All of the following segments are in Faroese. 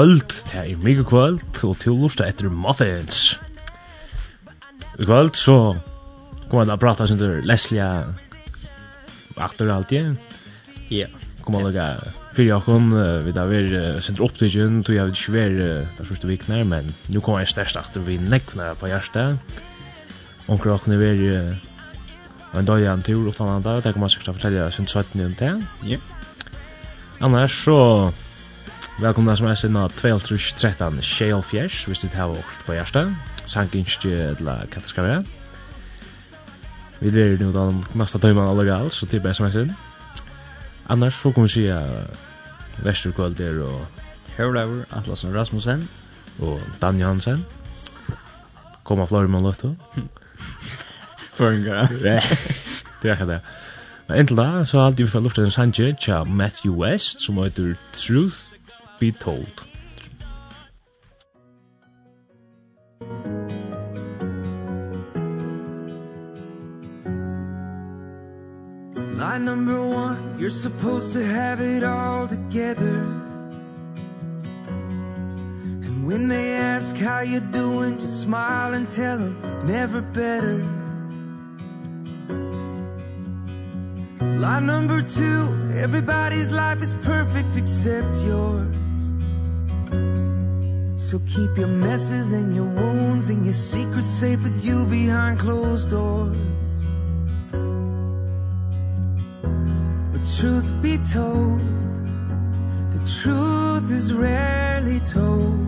kvöld, det er mega kvöld, og til lusta etter Muffins. I kvöld så kommer det å prata sin til Leslie aktor alltid. Ja. Kommer det å fyrir okkom, vi da ver opp til opptidgen, tog jeg ikke ver der første vikner, men nu kommer jeg størst aktor vi nekvna på hjertet. Omkring okkom er ver en dag igjen tur utan andre, det kommer man sikkert å fortelle sin til 17. Ja. Annars så Velkomna som er sin av 12.13.24, Shale Fjers, hvis dit hava åkt på hjertet. Sank innskje eller hva det skal være. Vi dverer nu den neste tøyman alle gal, så typer jeg som er sin. Annars så kommer vi si sida Vesterkvölder og Hørlaur, Atlasen Rasmussen og Dan Johansen. Kommer flere med løtto. Føringar. Det er ikke det. Men inntil da, så har vi fått luftet en sanje til Matthew West, som heter Truth be told. Line number one, you're supposed to have it all together. And when they ask how you're doing, just smile and tell them never better. Line number two, everybody's life is perfect except yours. So keep your messes and your wounds and your secrets safe with you behind closed doors. But truth be told The truth is rarely told.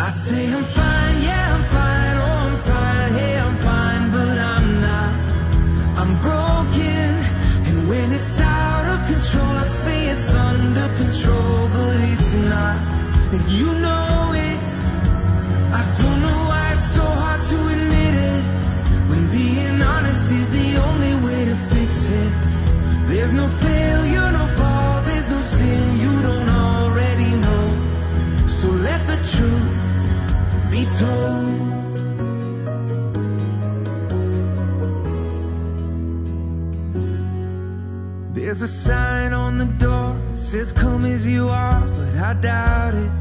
I say I'm fine, yeah I'm fine, oh I'm fine, hey I'm fine But I'm not, I'm broken And when it's out of control I say it's under control not. And you know it. I don't know why it's so hard to admit it. When being honest is the only way to fix it. There's no failure no fall there's no sin you don't already know. So let the truth be told. There's a sign on the door says come as you are but I doubt it.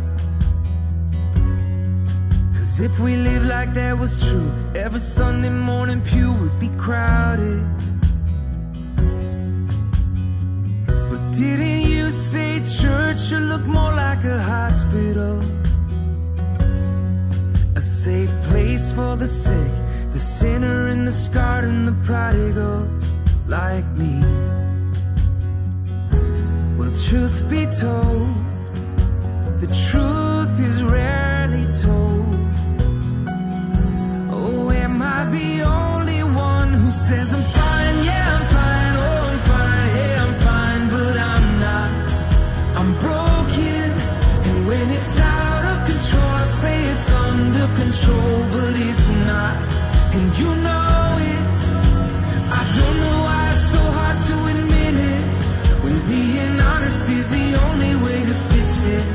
Cause if we live like that was true Every Sunday morning pew would be crowded. But didn't you say church should look more like a hospital? A safe place for the sick The sinner and the scarred and the prodigals Like me the truth be told. The truth is rarely told. Oh am i the only one who says i'm fine? Yeah i'm fine. Oh i'm fine. Yeah i'm fine. But i'm not. I'm broken. And when it's out of control i say it's under control but it's not. And you know honesty's the only way to fix it.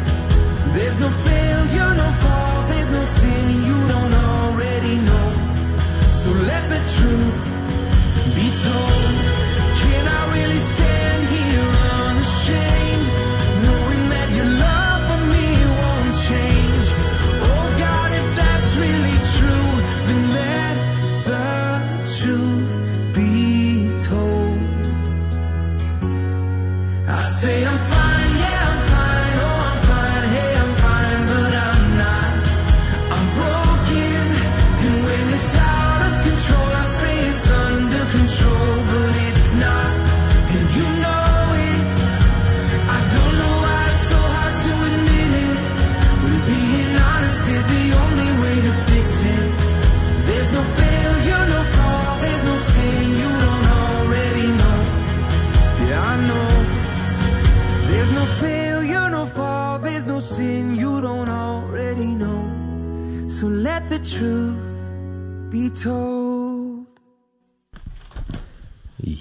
There's no failure, no fall, there's no sin you don't already know. So let the truth be told.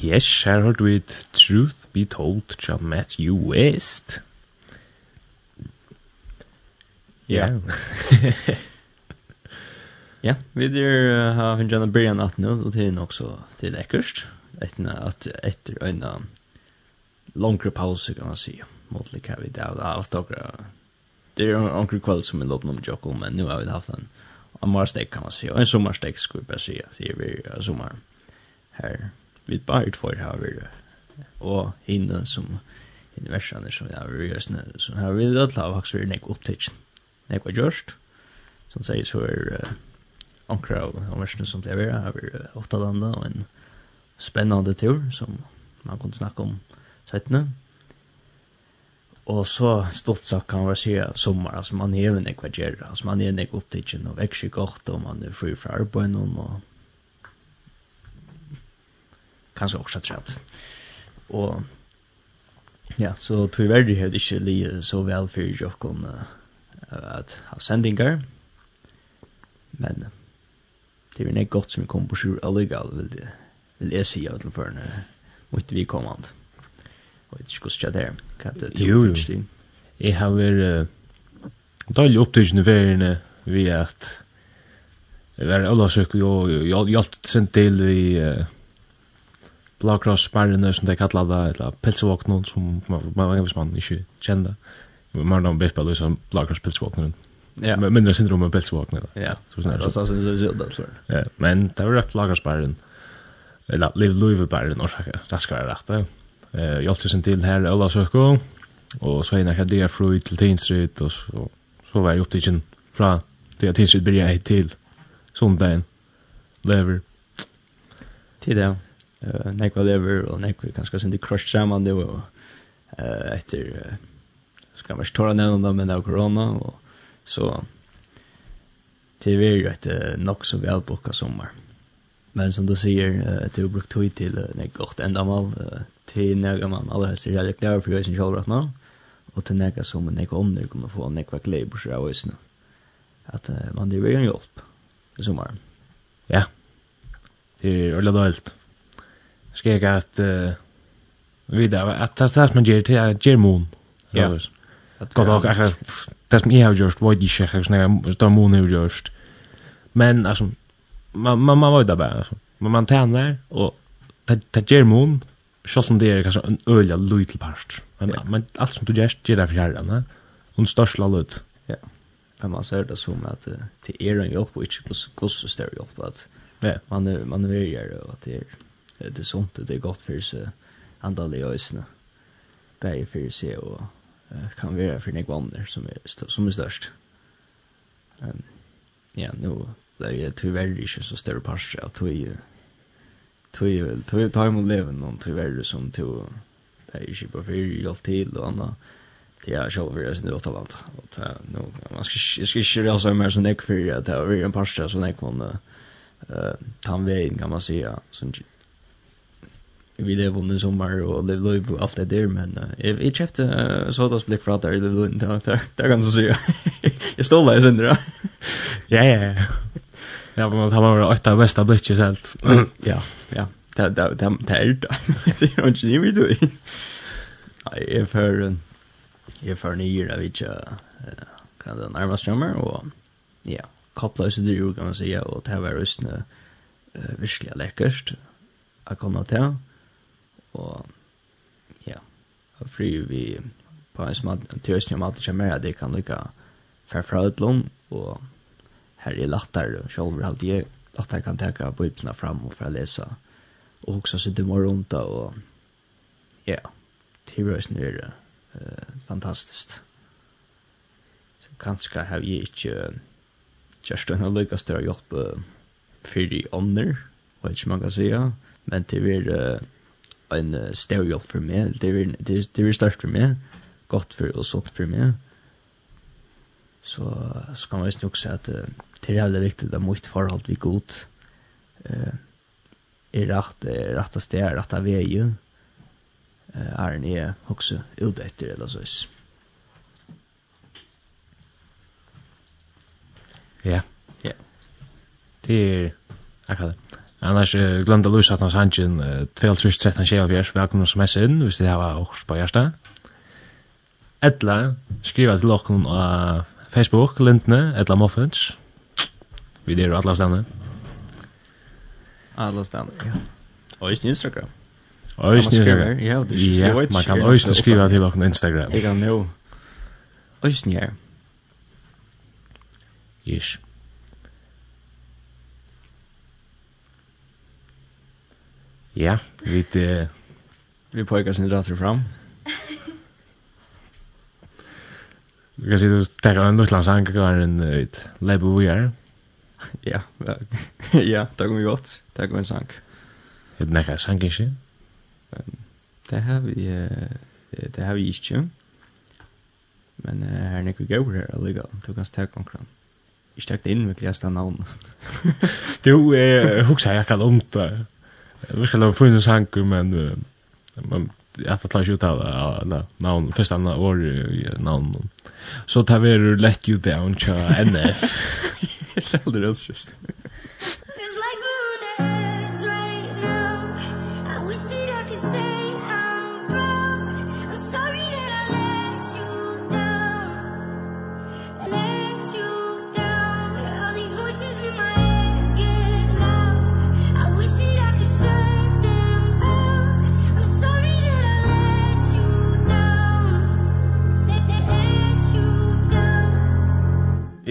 Yes, her har du et Truth Be Told til Matthew West. Ja. Ja, vi der har en Jana Brian at nå, og det er nok så til ekkerst, etter at etter en langre pause, kan man si, måtelig hva vi da, og det er ofte akkurat, det er anker kveld som vi låter om Jokko, men nå har vi haft en, en marstek, kan man si, og en sommarstek, skulle jeg bare si, sier vi sommar her, vi bare tvær har. Vi og hinne som hinne versene som jeg har vært så har vi det la faktisk vært nek opptidsen nek var gjørst som sier så er ankra av versene som ble vært har vi åtta landa og en spennende tur som man kunne snakke om settene Og så stort sagt kan man si at sommer, altså man er jo nekva gjerra, altså man er nekva opptidsen og vekser godt, og man er fri fra arbeid og kanskje også trett. Og ja, så tyvärr verdig hade ikke li så vel for jokken uh, at ha sendingar. Men det er ju godt som vi kom på sjur illegal vil, det vil jeg si av för när mot vi kommand. Och det skulle det där. Kan det ju. Jeg har vært väl dålig upptäckning för ved at jeg var alla og och jag hjälpte sen till i blåkrossbarrene som de kallar det, eller pilsevåknen som man vet hvis man ikke kjenner. Man har blitt på liksom blåkrosspilsevåknen. Ja. Men mindre syndrom med pilsevåknen. Ja, så sånn er det. Så sånn er det sånn. Ja, men det var rett blåkrossbarren, eller livluvebarren, raskere rett. Jeg hjelpte sin til her i Ølasøkko, og så er akkurat det fru til Tinstryd, og så, så var jeg opptidgen fra det Tinstryd blir jeg til sondagen, lever. Tid, ja uh, nekva lever og nekva kanskje sin crushed saman nu og uh, etter uh, skal man ikke tåra nevna det men det er korona og så til vi er jo et uh, nok så velbukka sommar men som du sier uh, til å jo brukt til uh, nek godt endamal uh, til nega man aller helst er veldig klar for jeg sin kjallrat nå og til nega som nega omnir kommer få nekva glei bors av oisne at uh, man det er jo en hjelp i sommar ja. Det er ordentlig døylt skrek att uh, vidare att det här man gör till att göra mån. Ja. Gott och akkurat det som jag har gjort vad jag inte har snäga då mon har gjort. Men alltså man man man var där bara Men man tränar och det gör mån. Själv om det är kanske en öliga liten part. Men, ja. men allt som du gör gör det för herran. Och största lut. Ja. Men man ser det som att det är en hjälp och inte gosse större Ja. Man, man är verkar och att det är det er sunt, det er godt for seg andal andalig øsene, bare for seg og kan være for nek vanner som er, som er størst. Um, ja, nå ble jeg tyverre ikke så større parser av tog, tog, tog, tog mot leven noen tyverre som tog, det er ikke på fyr, hjelp til og anna til jeg selv vil jeg sin råta vant. Og det er nå, man skal, ikke jeg skal ikke rase mer som nek fyrir at det er en parser som nek man uh, tan tannveien kan man si, som vi lever under den sommar och lev liv och allt det der, men uh, jeg, jeg kjøpte uh, sådas blick för att det är lugnt där där där kan du se Jeg stod der i där ja ja ja. Ja, men det var åtta bästa blickar helt ja ja. Det det det det är det. Det är inte ni du. Nej, jag är för jag för nio där vi ju kan den närmast sommar och ja koppla sig det ju kan man säga och det var just nu eh virkelig lekkert. Jag kommer nå til, og ja, fri vi på en som at tøsning om at det kommer, det kan lykka fra utlom, og her er lattar, og sjolver alt jeg, lattar kan teka bøypna fram og fra lesa, og hoksa seg dumar rundt, og ja, tilrøysen er uh, fantastisk. Så kanskje har jeg ikke kjørst en lykka større hjelp de ånder, og ikke man kan sija, men til vi er uh, en uh, stor hjelp for meg. Det er, det, er, det er størst for meg. Godt for og sånt for meg. Så, så kan man just nok si at uh, det er veldig viktig at mitt forhold vi god uh, er rett, er rett av sted, er rett av vei. Uh, er en jeg også ute etter, eller så is. Ja. Ja. Det er akkurat det. Annars uh, glömde Lewis att hans hangen uh, 2013-24, välkomna som mess in, hvis det här var också på hjärsta. Edla, skriva til okken av Facebook, Lindne, Edla Moffins. Vi der og alla stedene. Alla stannar, ja. Och just Instagram. Og i Instagram. Ja, ja man kan også skriva til okken Instagram. Jeg kan nå. Og i Instagram. Yes. Ja, vi det vi pojkar sin rätt fram. Vi kan se du tar en Lutland sang går en ut. Lebo vi är. Ja, ja, det kommer gott. Det kommer en sang. Det näka sang inte. Det har vi eh det har vi inte. Men här när vi går här alliga, då kan jag ta konkret. Jag tänkte in med nästa namn. Du eh huxar jag kan om det. Vi skal lave fina sang, men man jag tar klarar ut alla navn, första namn år navn, Så tar vi lätt you down cha NF. Det just.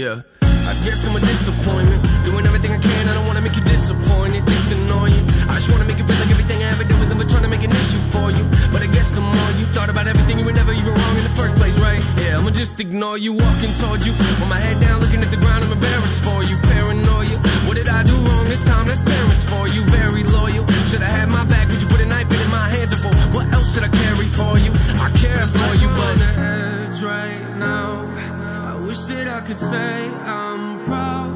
Yeah. I guess I'm a disappointment Doing everything I can, I don't wanna make you disappointed It's annoying I just wanna make it feel like everything I ever did was never trying to make an issue for you But I guess the more you thought about everything you were never even wrong in the first place, right? Yeah, I'ma just ignore you, walking towards you With my head down, looking at the ground, I'm embarrassed for you Paranoia, what did I do wrong this time? That's parents for you, very loyal Should I have my back, would you put a knife in my hands? For what else should I carry for you? I care for you, but... On the edge, right? could say I'm proud.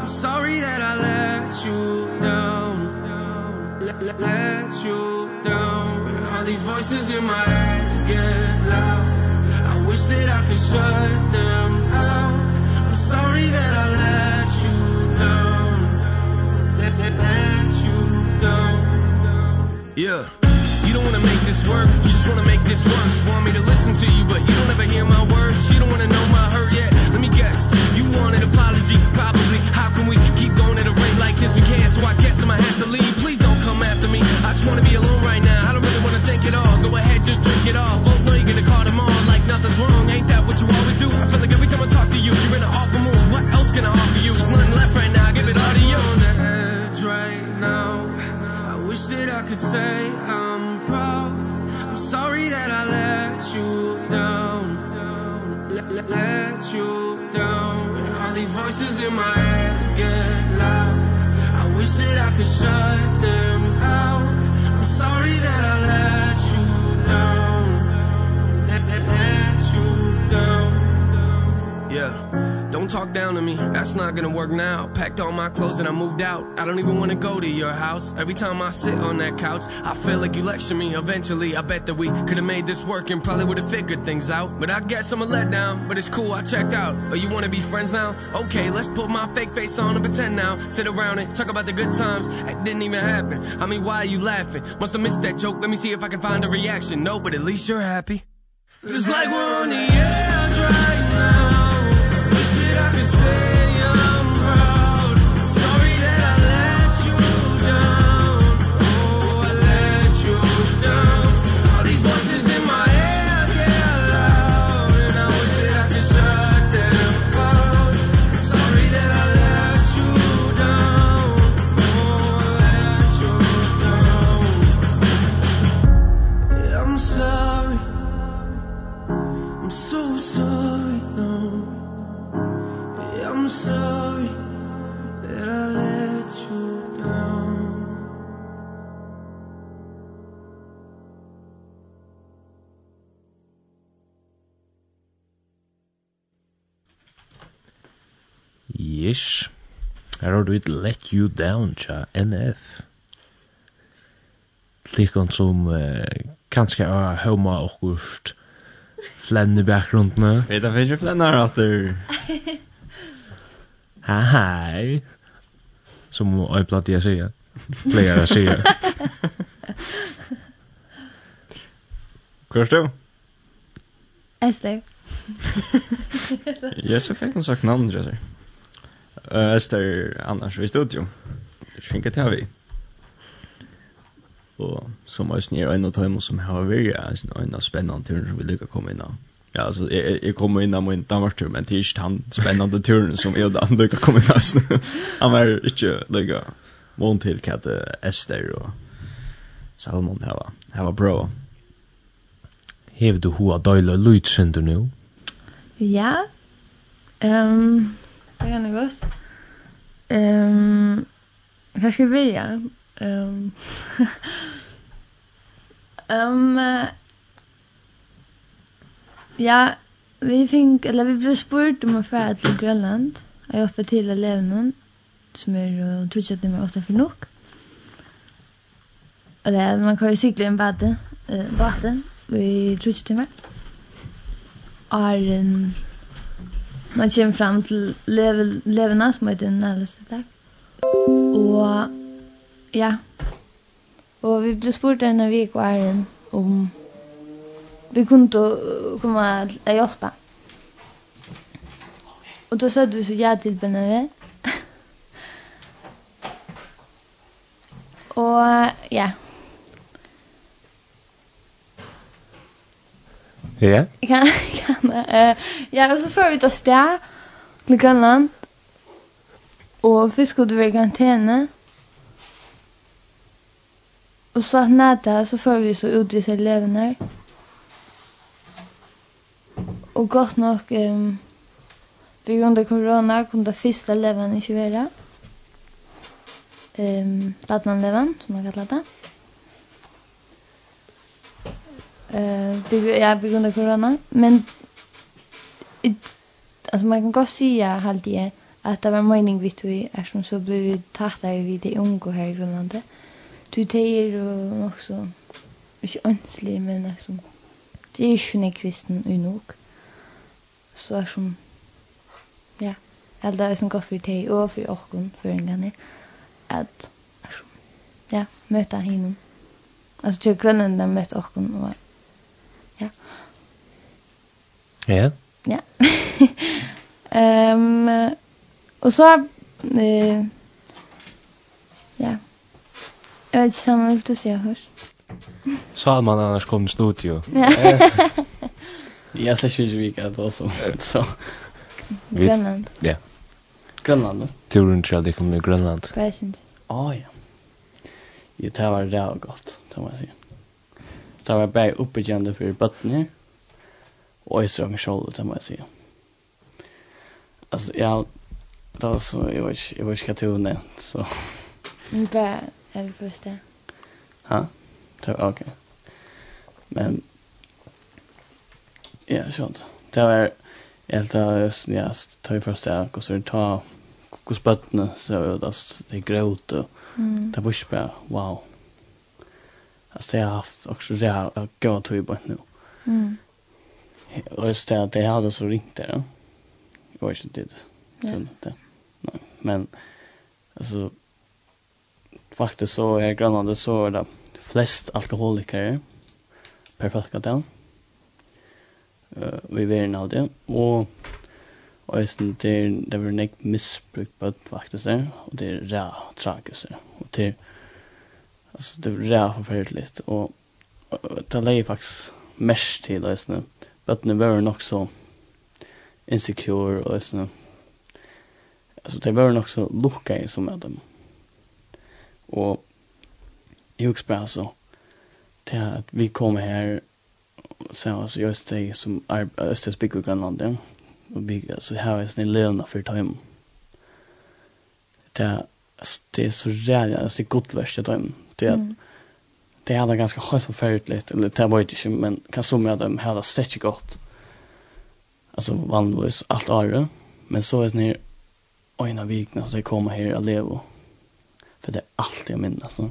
I'm sorry that I let you down. Let, let, let you down. All these voices in my head get loud. I wish that I could shut them out. I'm sorry that I let you down. Let, let, let you down. Yeah. You don't wanna make this work. You just wanna make this worse. Want me to listen to you But you don't ever hear my words. You don't wanna know my hurt. some I have to leave. Please don't come after me. I just wanna be alone right now. I don't really wanna think at all. Go ahead, just drink. sunshine Don't talk down to me. That's not gonna work now. Packed all my clothes and I moved out. I don't even want to go to your house. Every time I sit on that couch, I feel like you lecture me. Eventually, I bet that we could have made this work and probably would have figured things out. But I guess I'm a letdown, but it's cool. I checked out. Oh, you want to be friends now? Okay, let's put my fake face on and pretend now. Sit around and talk about the good times. It didn't even happen. I mean, why are you laughing? Must have missed that joke. Let me see if I can find a reaction. No, but at least you're happy. It's like we're on the edge. får du ikke let you down tja NF. Likon som uh, kanskje har høyma okkurt flenn i bakgrunden. Vet jeg finnes jo flennar at du... Hei hei. Som jeg platt jeg sier. Pleier jeg sier. Hvor er du? Esther. Jeg så fikk hun sagt navnet, jeg sier. Öster annars i studio. Skinka till vi. Och som är snär en av dem som har vært alltså en spennende turen som vi lykker komme inn av. Ja, alltså jeg, jeg kommer in om en Danmarkstur, men det er ikke han spennende turen som jeg da lykker komme inn av. Han var ikke lykker mån til hva det Ester og Salmon her var. Her var bra. Hever du hoa døyla lutsendur nu? Ja. Ehm um, Jag är nervös. Ehm här ska vi ja. Ehm Ehm Ja, vi fick eller vi blev spurt om att färd till Grönland. Jag hjälpte till eleverna som är tror nummer 8 för nok. Eller man kan ju cykla en vatten, eh, vatten i tror timmar. Är en man kommer fram til level, levena som heter din nærmeste takk. Og ja, og vi ble spurt en av vik og æren om vi kunne komme og hjelpe. Og da sa du så ja til BNV. og ja. Ja? Yeah. Kan, gjerne. Uh, ja, og så får vi ta stä sted til Grønland. Og och skulle være i karantene. Og så at næta, så får vi så ut i seg levende. Og godt nok, um, på grunn av korona, kunne det første levende ikke være. Um, Latmanleven, som man kallar det. eh ja, på grund av corona. Men it, alltså man kan gå säga halt det att det var mening vi tog som så blev vi tattare vid det unga här i Grönlandet. Du tejer och också inte önslig men liksom det är ju inte kristen och nog. Så är som ja, allt det som går för dig och för orkon för en gång att ja, möta hinnom. Alltså jag grönlända mött orkon och Ja. Ja. Ehm um, och så eh ja. Jag vet inte samma vill du se hörs. Salman annars kom i studio. Ja. Yes. Jag ser ju vilka det var så. Så. Grönland. Ja. Grönland. No? Turen till det kommer Grönland. Present. Åh oh, ja. Jo, det var det gott, det må jag säga. Det var bara uppbyggande för bötterna och jag tror mig själv det må jeg si. Altså, ja, det var så jag vet jag vet inte hur det så. Men bara är det första. Ja. Okej. ok. Men ja, skjønt. Det var jeg helt att ja, ta i första och så ta kus bøttene, så det er grøt, og det var ikke bare, wow. Altså, det har haft også det har gått tog i bøtt. Mm. Och just det det hadde så ringt där. Jag var inte det. Ja. Nei, men alltså faktiskt så är grannande så er det flest alkoholiker per folkadel. Eh vi vet av det och och synes det det var nek missbruk på faktiskt der, och det är tragisk tragiskt och det alltså det är forferdelig, og, och det lägger faktiskt mest till og nu bøttene var nok så insecure og sånn. Altså, de var nok så lukka i som med dem. Og jeg husker bare så til at vi kom her, så jeg var så just det som Østes bygg i Grønland, ja. Og bygg, altså, her var jeg sånn i levende for tøym. Det er, det er så rævlig, altså, det er godt verst i tøym. Det er, mm det hade ganska helt förfärligt eller det var inte men kan som jag dem hade stretch gott. Alltså vanligtvis allt är men så är det när ena vikna så jag kommer här att leva. För det är allt jag minns alltså.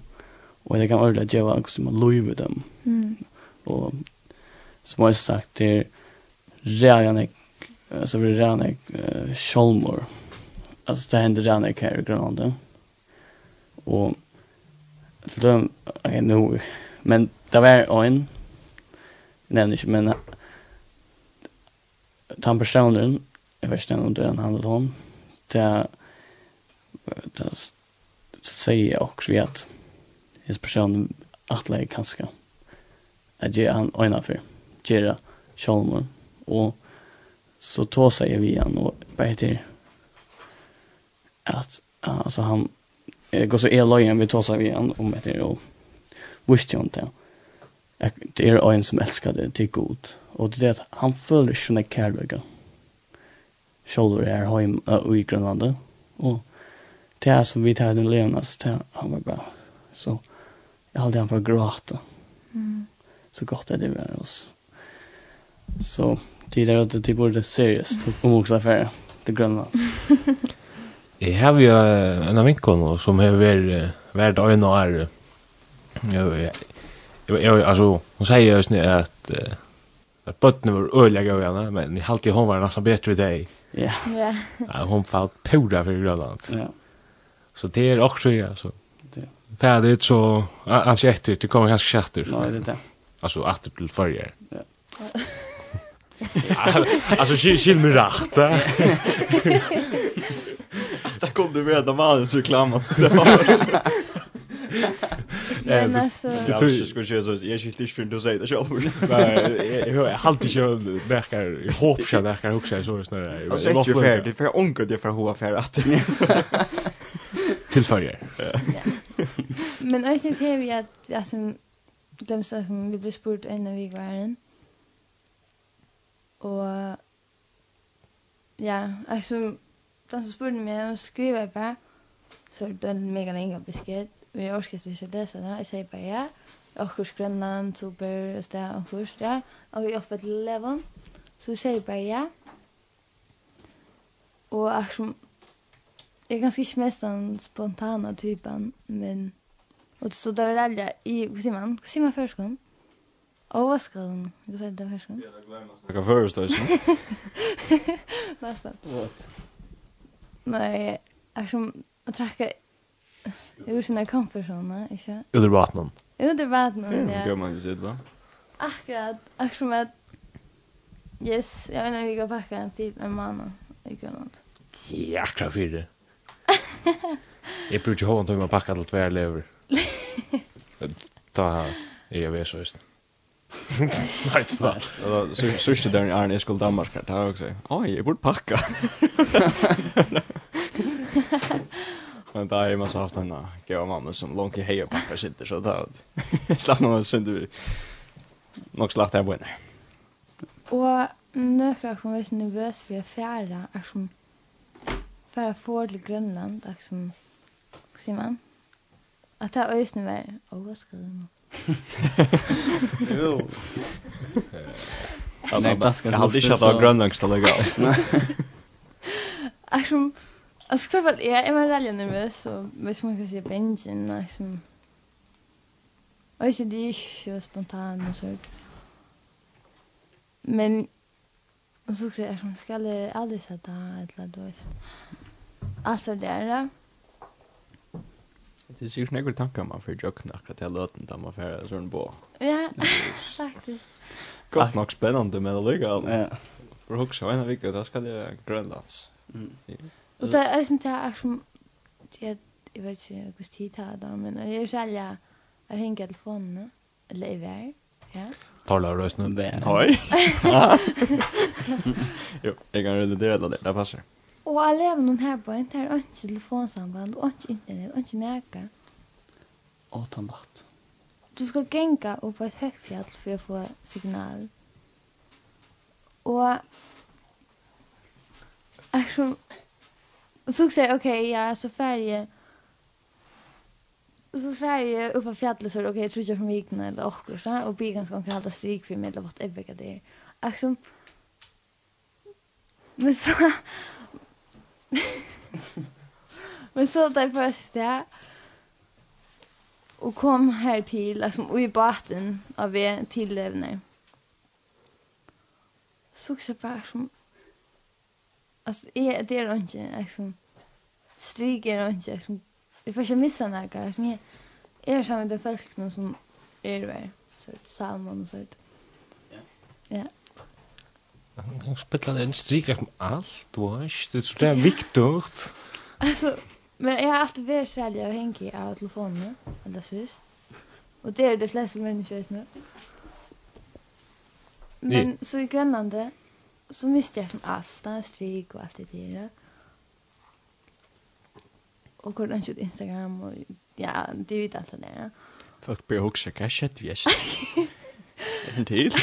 Och det kan ordla ge vad som man lovar dem. Mm. Och som jag sagt det redan jag alltså vi redan jag uh, Alltså det händer redan jag här i Grönlanden. Och för då är nu men det var en nämner inte men han personen jag vet inte om det han handlade hon det det säger också vi att his person att lägga kanske att ge han ena för gera Shalman och så tog sig vi han och vad heter att alltså han går så er løyen vi tar seg vi an om det och visst ju inte. Det er øyn som elsker det till god Og det er at han føler följer sina kärleka. Själv är hem och i Grønlandet. Og det er som vi tar den Leonas till han var bra. Så jeg hadde han for å gråte. Mm. Så gott är det var oss. Så tidigare att det borde seriöst om också affärer till Grönland. Jeg har jo en av vinkene som har vært vært øyne og er jeg, jeg, jeg, Altså, hun sier jo sånn at at bøttene var øyelig av henne, men jeg halte hun var nesten bedre i deg. Ja. ja Hun falt pura for Grønland. Ja. Så det er också ja, så. Det är det så alltså efter det kommer kanske skatter. Nej, det är det. Alltså åter till förr. Ja. Alltså skil mig rätt. detta kunde du veta mannens reklam. Men alltså jag tror jag skulle säga så jag skulle inte för du säger det själv. Nej, jag har alltid kört verkar jag hoppas jag verkar också så snarare. Jag vet ju för det för onkel det för hoa för att tillföra. Men jag syns här vi att alltså de som vi blev spurt en av var. Och ja, alltså den som spurte mig, hon skriver bara så det en mega länge besked. Vi orkade inte läsa det, jag säger bara ja. Åkurs Grönland, super, stä, åkurs, ja. Och vi hjälper till Levon, Så jag säger bara ja. Och eftersom jag är ganska inte mest den spontana typen, men... Och så där är alla i, vad säger man? Vad säger man förskolan? Overskriven. Hva sier du det først? Ja, det gleder meg å snakke først, ikke? Nesten. What? Nej, är som att tacka ur sina komfortzone, inte? Under vattnet. Under vattnet, ja. Det kan man ju se, va? Akkurat, akkurat som att Yes, jag vet inte vi går packa en tid med mannen i Grönland. Jäkla fyra. Jag brukar ju ha en timme packa till tvär lever. Ta här, jag vet så just. Nej, fan. Så sørste der i Arne Eskol Danmark, det har jeg også. Oj, jeg burde pakka. Men där är man så haft en gav mamma som långt i hej och packar sitter så där. Slapp någon synd vi. Nog slagt här vinner. Och några kom väldigt nervös för att färra. Att som färra får till Grönland. Att som, vad säger man? At det øysene var overraskende nå. Jo. Nei, det skal jeg hadde ikke hatt av grønnangst alle gav. Jeg som, jeg skal være, jeg var veldig nervøs, og hvis man kan si bensin, jeg som, og ikke det er ikke spontan og sånt. Men, og så skal jeg, skal jeg aldri sette et eller annet, altså er det, det syns några tankar man för jocken akkurat hela låten där man får sån på. Ja, faktiskt. Gott nog spännande det alliga. Ja. För också en vecka där ska det Grönlands. Mm. Och det är sånt här som jag jag vet inte hur tid det ta men jag är själva jag hänger telefonen eller i vär. Ja. Tala rösten. Oj. Jo, jag kan relatera det. Det passar. Og lever levenum her på, det er ikke telefonsamband, og ikke internet, og ikke næka. Og ta natt. Du skal genga opp på et høyfjall for å få signal. Og... Er som... Så sier jeg, ok, ja, så færdig... Så færdig oppe på fjallet, så er det, ok, jeg tror ikke jeg kommer vikene eller åkker, og blir ganske omkring alt av strik for meg, eller hva det er. Er som... Men så... Men så det första ja, och kom här till liksom i båten av vi tillevner. Så också bara som alltså är det är inte liksom stryk är inte liksom vi får inte missa något som jag är samma med folk som är där så salmon och sånt. Ja. Ja. Han spelar en strik om allt, wash. Det är så där viktigt. Alltså, men jag har alltid varit sälj av Henki av telefonen, eller sys. Och det är det flesta människor just nu. Men så i Grönlande så miste jag som allt, en strik och allt det där. Och kolla inte Instagram och ja, det vet allt det där. Folk börjar också kanske att vi är En till.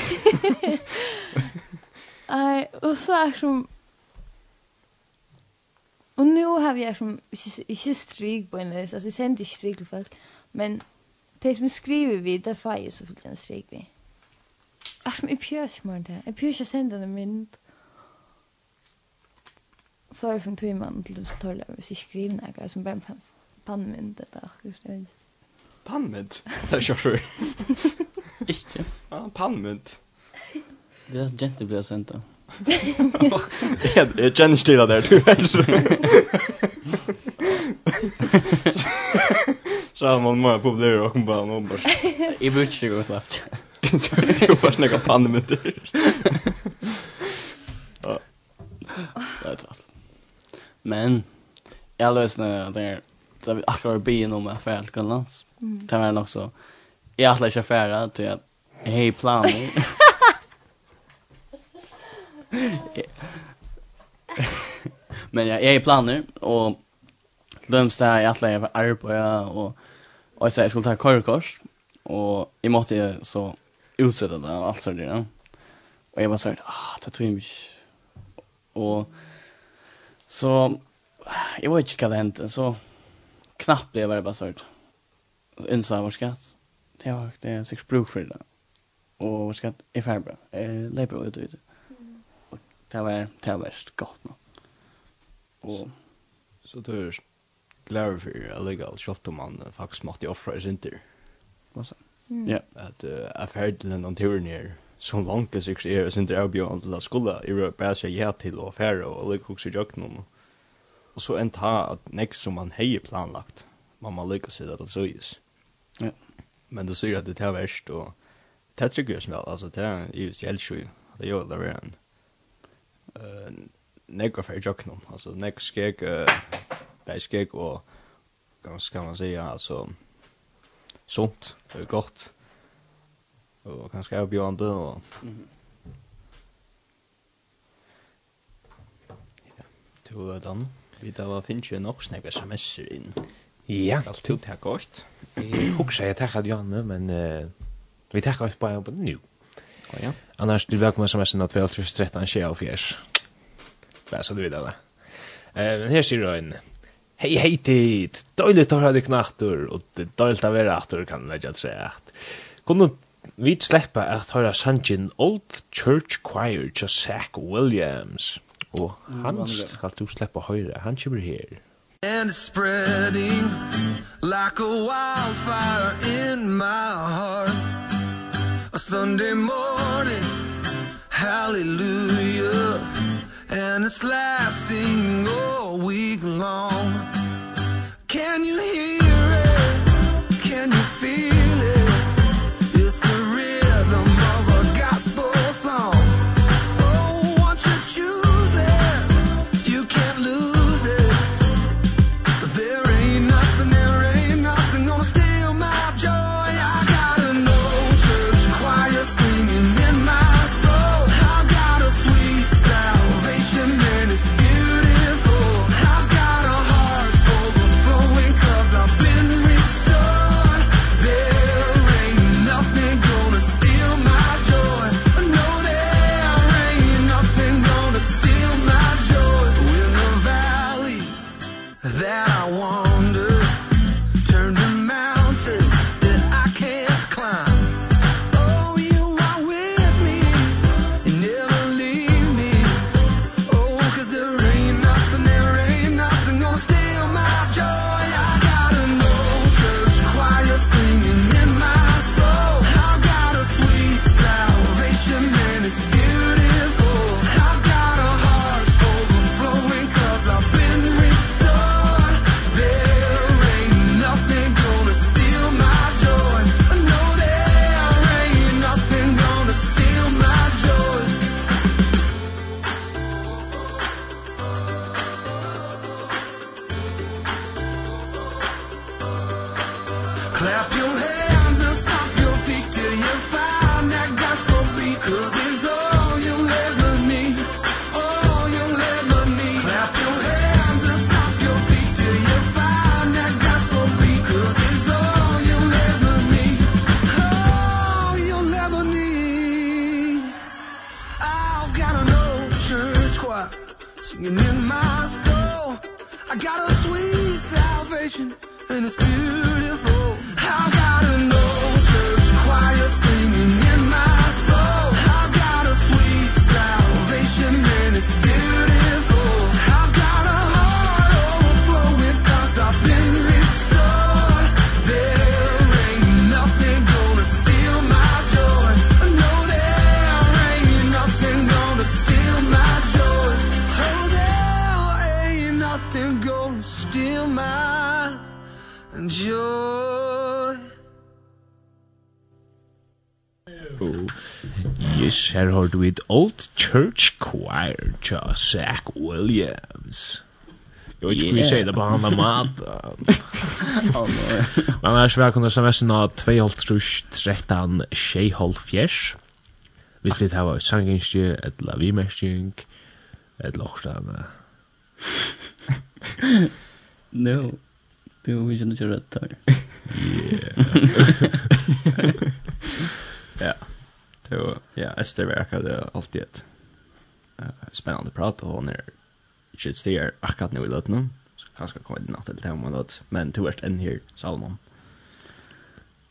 Nej, och så är som Och nu har vi som inte stryk på en läs, alltså vi sänder inte stryk till folk, men det som skriver vi, det får jag så fullt en stryk vi. Er som i pjörsmål det, i pjörs jag sänder en mynd. Flore från Tujman till de som tar hvis jag skriver något, som bara en pannmynd, det är vet det. Pannmynd? Det är kört för. Ikke? Ja, pannmynd. Det är gentle blir sen då. Ja, jag känner stilla där du är. Så man många på och bara någon bara. I butch går snabbt. Du får snacka pannan med dig. Ja. Det är tvärt. Men jag lösnar där där vi akkurat be in om affär till Grönlands. Det var nog så. Jag skulle inte affära till att hej planer. Men ja, jeg er planer, og døms det jeg atler jeg var arbeid, og, og jeg skulle ta korrekors, og jeg måtte så utsette det og alt sånt der. Og jeg var sånn, ah, det tog jeg mye. Og så, jeg vet ikke hva det hendte, så knappt ble jeg bare bare sånn. Så innså jeg var skatt. Det var det er sikkert bruk for det. Og var skatt, er ferdig bra. Jeg leper ut og ut det var, det var godt nå. Og... Så, du er glad för for illegal, selv om man faktiskt måste offra i sin tid. Hva sa? Ja. At uh, affærdilen og turen her, så långt det sikkert er, sin tid er bjørn til at i er bara seg ja till och affære och ligge också i jøkken Och så en ta att nek som man hej planlagt, man man lyckas seg det så is. Ja. Men det sier att det är värst och det tycker jag jo som vel, altså det är ju helt sju, det gör det være eh nekva för Altså, alltså next uh, eh bäskek og ganske kan man säga altså, sunt gott Og kanske er björande och mm. ja du dan vi da var finns ju nog semester inn. ja Alt tog det godt. jeg husker jeg takket Janne men eh, vi takket oss bare på nu Oh, ja. Annars du välkomna sms att vi alltid 13 tjejer och fjärs. Bara så du vet alla. Eh, här ser du en. Hej hej tid. Dåligt ha det knattor och det dåligt av er kan lägga sig att. Kunde vi släppa att höra Sanjin Old Church Choir till Zach Williams. Och han ska du släppa höra. Han kommer här. And it's spreading like a wildfire in my heart a Sunday morning hallelujah and it's lasting all week long. Can you hear? hørt vi Old Church Choir tja Zach Williams. Jag vet inte hur vi säger det på han med mat. Men annars välkomna sms'en av 2.13 Hvis Vi sitter här et sangenskje, ett lavimerskjeng, et lochstana. No, du har inte rött här. Yeah. Ja. Det var, ja, Esther verkade alltid ett uh, spännande prat och hon är inte styr akkurat nu i lötna. Så kanske jag kommer in natt eller tema löt. Men du är en här, Salomon.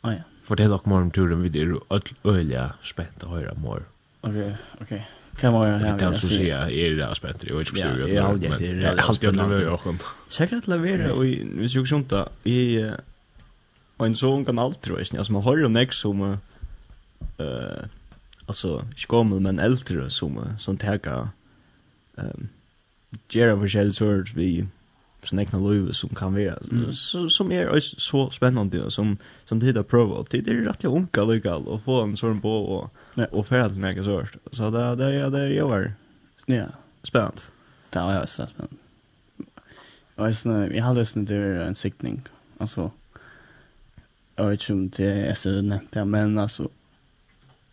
Ah, ja. Fortell dere mer om turen vid er öll öliga spänt att höra mer. Okej, okej. Kan man göra det här? Det är alltså säga, är det spänt? jeg vet ikke hur jag gör det. Ja, jag vet inte. Jag har alltid öll öliga skönt. Säkert att lavera och vi såg sånt där. I en sån kanal tror jag. Alltså man har ju näck som eh alltså skommel men äldre som som täcker ehm um, gera för sort vi sån egna löv som kan vara mm. så, som är så spännande och som som det har provat det är rätt jag onka legal och få en sån på och ja. och färd några sort. Så där där är det jag var ja. spännande det var jag så spännande Och sen jag hade sen det en siktning alltså jag vet inte om det är så nämnt men alltså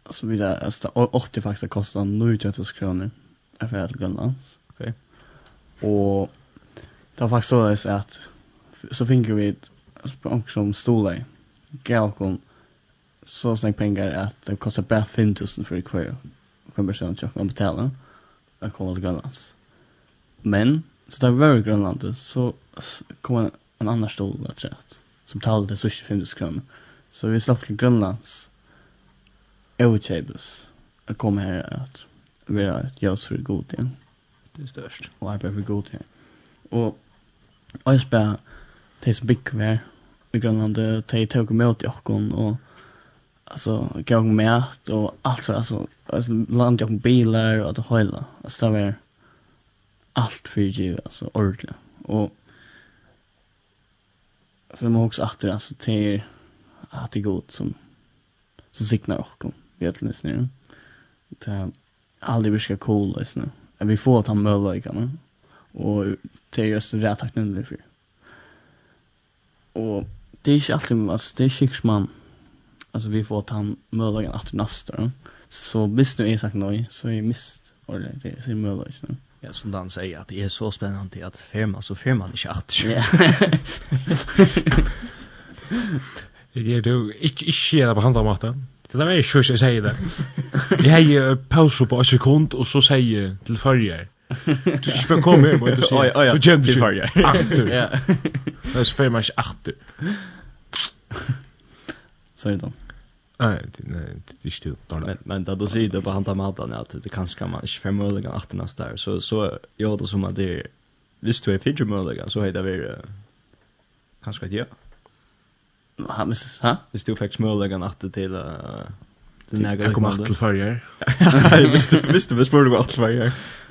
Alltså vi där alltså 80 faktiskt kostar 9000 kronor. Jag får till Grönlands. Okej. Och det var faktiskt så att att så fick vi alltså på också om stolar. Galkon så snägg pengar att det kostar bara 5000 för kvar. Kommer sen jag kan betala. Jag kommer till Grönlands. Men så där var Grönland så kom en, en annan stol att tror som talade så 25 kronor. Så vi slapp till Grönlands Ochables. Jag kommer här att vara ett ljus för god igen. Det är störst. Och arbeta för god igen. Och jag spelar de som bygg var i Grönland. De tog emot i Håkon och alltså gav mat och allt så alltså, alltså land jag bilar och det höjla. Alltså det var allt för givet alltså ordentligt. Och så man också att det alltså till att det är god som som signar och kommer bjällisne. Det är aldrig vi ska cool lyssna. Vi får ta möjligheterna och det är just rätt tacknämligt för. Och det är inte alltid, alltså det är skick man, alltså vi får ta möjligen att nästa då. Så visst nu är sagt nej, så är mist, ordentligt det är sin möjlighet nu. Ja, som Dan säger, att det är så spännande att firma, så firma man inte att. Ja. Det är du, inte, inte gärna på handla maten. Det var ju sjukt att säga det. Jag har ju paus på en sekund och så säger till förrige. Du ska komma hem och du Oj, Så jämnt till förrige. Ja. Det är för mycket åter. Så är det. då. nej, det är still Men men det då säger det på hanta maten att det kanske man inte förmodligen åter nästa år. Så så gör det som att det är... visst du är fidget möjligen så heter det kanske att ja. Ha, minns ha? Hvis du fikk smølleggen atter til uh, til nægge Jeg kom atter til farger. Hvis du spør du var atter til farger.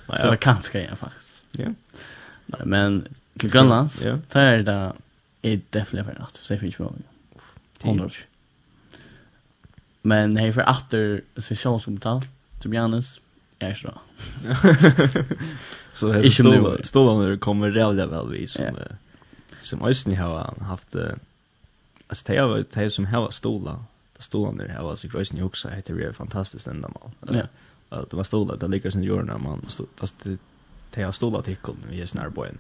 Så det kan skal jeg faktisk. Ja. Nei, men til Grønlands, ja. så er det er definitivt for atter, så jeg finner smølleggen. 100. Men hei for atter, så er sjål som betalt, til Bjarnes, jeg er så. Så det er stålene kommer rævlig vel vi som, som Øysten har haft alltså det är det som hela stola. Det stolen där var så grejsen jag också heter det fantastiskt ända mal. Ja. Att det var stolar där ligger sen jorden man stod det det har stolar till kon vi är snar på en.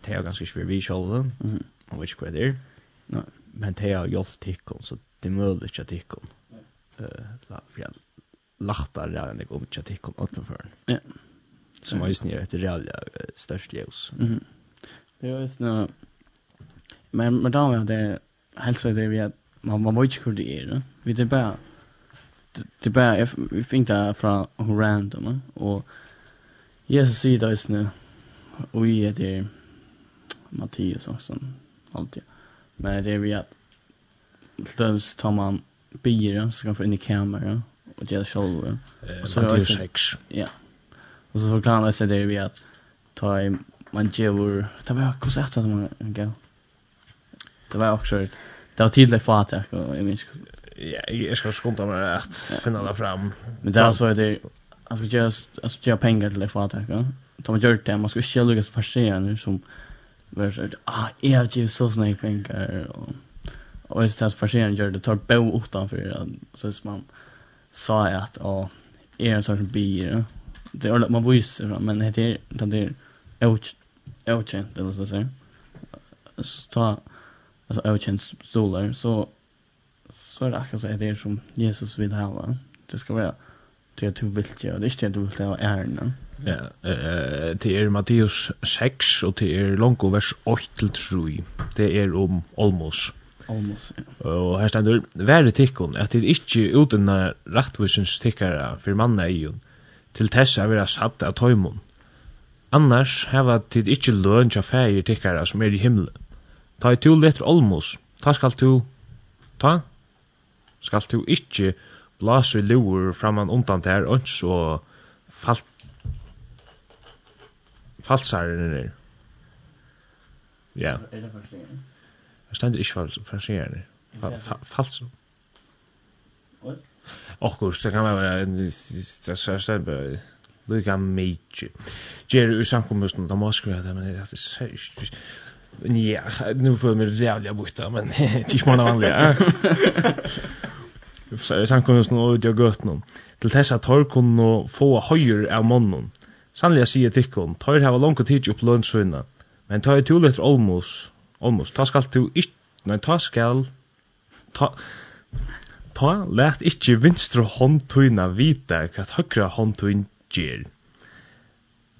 Det är ganska svårt vi själva. Mhm. Och vilket kvar där. Nej. Men det har jag till kon så det är möjligt att det kon. Eh la för lachtar där när det om att det kon. Ja. Som är snär ett rejält störst ljus. Mhm. Det är snär Men men då var det helt så det vi att man man vet hur det är då. Vi det bara det bara vi fink det från random och Jesus säger det just nu och i det är Mattias också alltid. Men det är vi att döms tar man bier, så kan få in i kameran och göra själva. Eh, och så är sex. Ja. Och så förklarar han det vi att ta i man ger ta bara kosa att man går. Det var också det var tydligt för att jag jag minns. Ja, jag ska skonta mig att finna det fram. Men det är så det alltså just alltså ge pengar till för att jag. De har gjort det, man ska inte lyckas försena nu som var så ah, jag ger så snägg pengar och och just att försena gör det tar bo utanför så man sa att ja, är en sorts bier Det är man visar men det är det är Ouch. Ouch, det låter säga Så ta alltså överkänd stolar så så är det akkurat så är det som Jesus vill ha det ska vara det är du vill göra det är inte att du vill ha ärna ja det er Matteus 6 och det er långt vers 8 till 3 det är om almost Almost, ja. Og her stendur, være tikkun, at det ikkje utenna rattvisens tikkara for manna eion, til tessa vera satt av tøymon. Annars heva tid ikkje løn tja feir tikkara som er i himmelen. Ta i tu letter olmos, ta skal tu, ta, skal tu ikkje blase i luer framan undan der, øns og falt, falsaren er. Ja. Er det farsierne? Det stender ikke farsierne. Fals. Okkur, det kan være, det stender bare, Lika meitje. Gjer i samkommusten, da må skriva det, men det er særst. Ja, nu får jag mig jävla borta, men det är inte många vanliga. Så jag sann kunde snå ut jag gött någon. Till dess att tar kunde få höjer av mannen. Sannliga sier tikkon, tar hava långt tid upp lønnsvinna, men tar to liter olmos, olmos, ta skal du ikke, nei, ta skal, ta, ta, let ikkje vinstre håndtøyna vita hva høyre håndtøyn gjer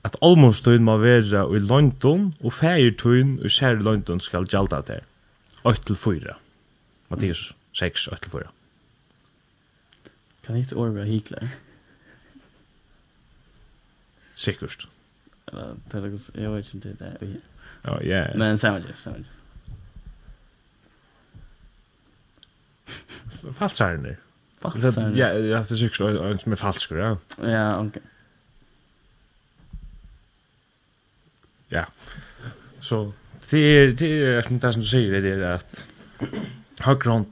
at almostøyn må være i London, og feiertøyn i sær London skal gjalda der. 8-4. Mattias 6, 8-4. Kan ikke året være hikler? Sikkert. Eller, jeg vet ikke om det er det. Ja, ja. Men samme det, samme det. Falsaren er. Falsaren? Ja, det er sikkert en som er falsker, ja. Ja, ok. Så det är det är det som du säger det är att högront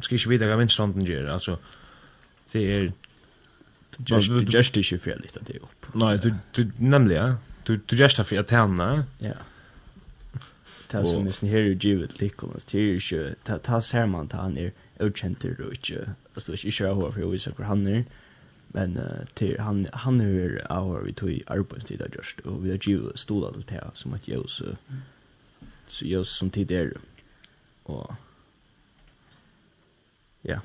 ska inte vidare vänsterhanden gör alltså det är just just det är lite det upp. Nej, du du nämligen du du just har för att hända. Ja. Det som är här ju givet liknande det är ju ta ta ser man tar ner utkänter och inte alltså inte köra hur för hur han är. Men uh, til han han hur har vi tog arbeidstid där just og vi har jo stola til det som at jeg så så jeg som tid tidigare og ja.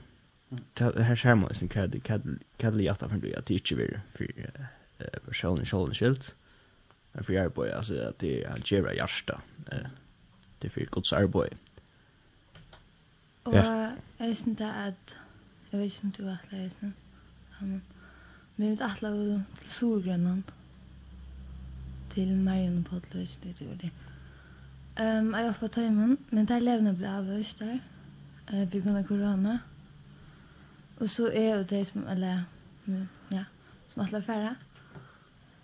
Det här ser man sin kad kad kad lite från det att inte vi för eh personen själv skilt. For jeg boy altså at det är gjera Jarsta eh det för gott arbete och är inte at Jeg vet ikke om inte vad det är nu Men vi ætlaðu til Surgrønland. Til Marion og Potlo, ikke det gjorde det. Um, jeg hjelper tøymen, men der levende ble avvist der. Uh, på grunn av korona. Og så er jo det som, eller, ja, som ætla færre.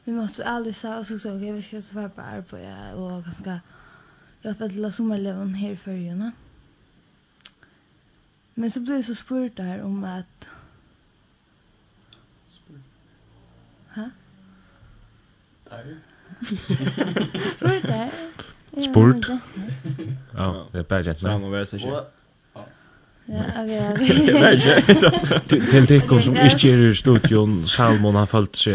Vi måtte aldrig sa, og så sa ok, vi skal svara på arbeid, ja, og hva skal hjelpe til å sommerleven her i førjene. Men så blev jeg så spurt där om att Spurt. Spurt. Ja, det är bara gent. Ja, men vet det. Ja, okej, okej. Till till som inte är i studion Salmon har fallit sig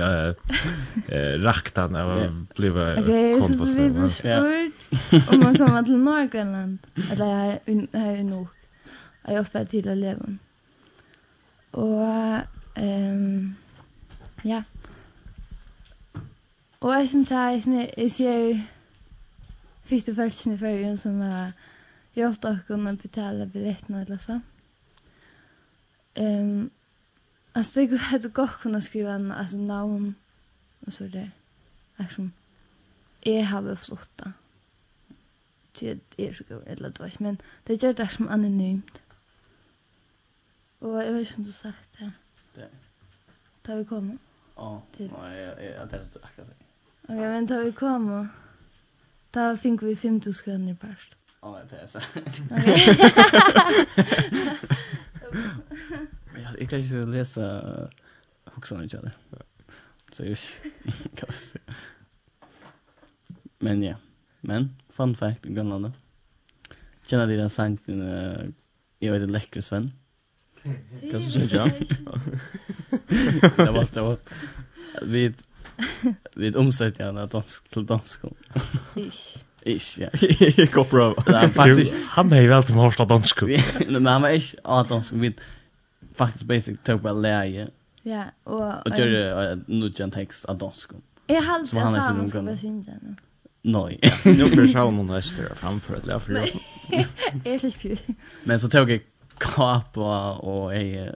eh raktan av bliva konfrontation. spurt Om man kommer till Norrgrönland eller här här i norr. Jag har spelat till eleven. Och ehm ja. Og jeg synes det er sier fitte følelsen i fergen som har gjort dere å betale billettene eller så. Um, altså det er jo godt kunne skrive en altså, navn og så det. Liksom, jeg har vært flottet. Det er så god, eller det var ikke, men det gjør det som anonymt. Og jeg vet ikke om du har sagt det. Det. Da vi kommer. Ja, oh, til. Ja, det er akkurat det. Ok, men da vi komma. da fikk vi 5000 kroner i parst. Ja, det er så. Okej. Jag kan ju läsa huxarna i källan. Så jag kan se. Men ja. Men, fun fact i Grönlandet. Känner du den sanken, uh, jag vet en läcker Sven? Kanske så jag. Det var det var. Vi Vi omsätter gärna dansk till dansk. Ish. Ish, ja. Jag går bra. Faktiskt. Han är väl till morsta dansk. Men han är inte av dansk. Vi faktiskt basic tog på läge. Ja, och... Och gör nu en text av dansk. Jag har alltid en samen som jag syns nu. Nej. Nu för så hon öster framför det där för jag. Är det ju. Men så tog jag kapa och jag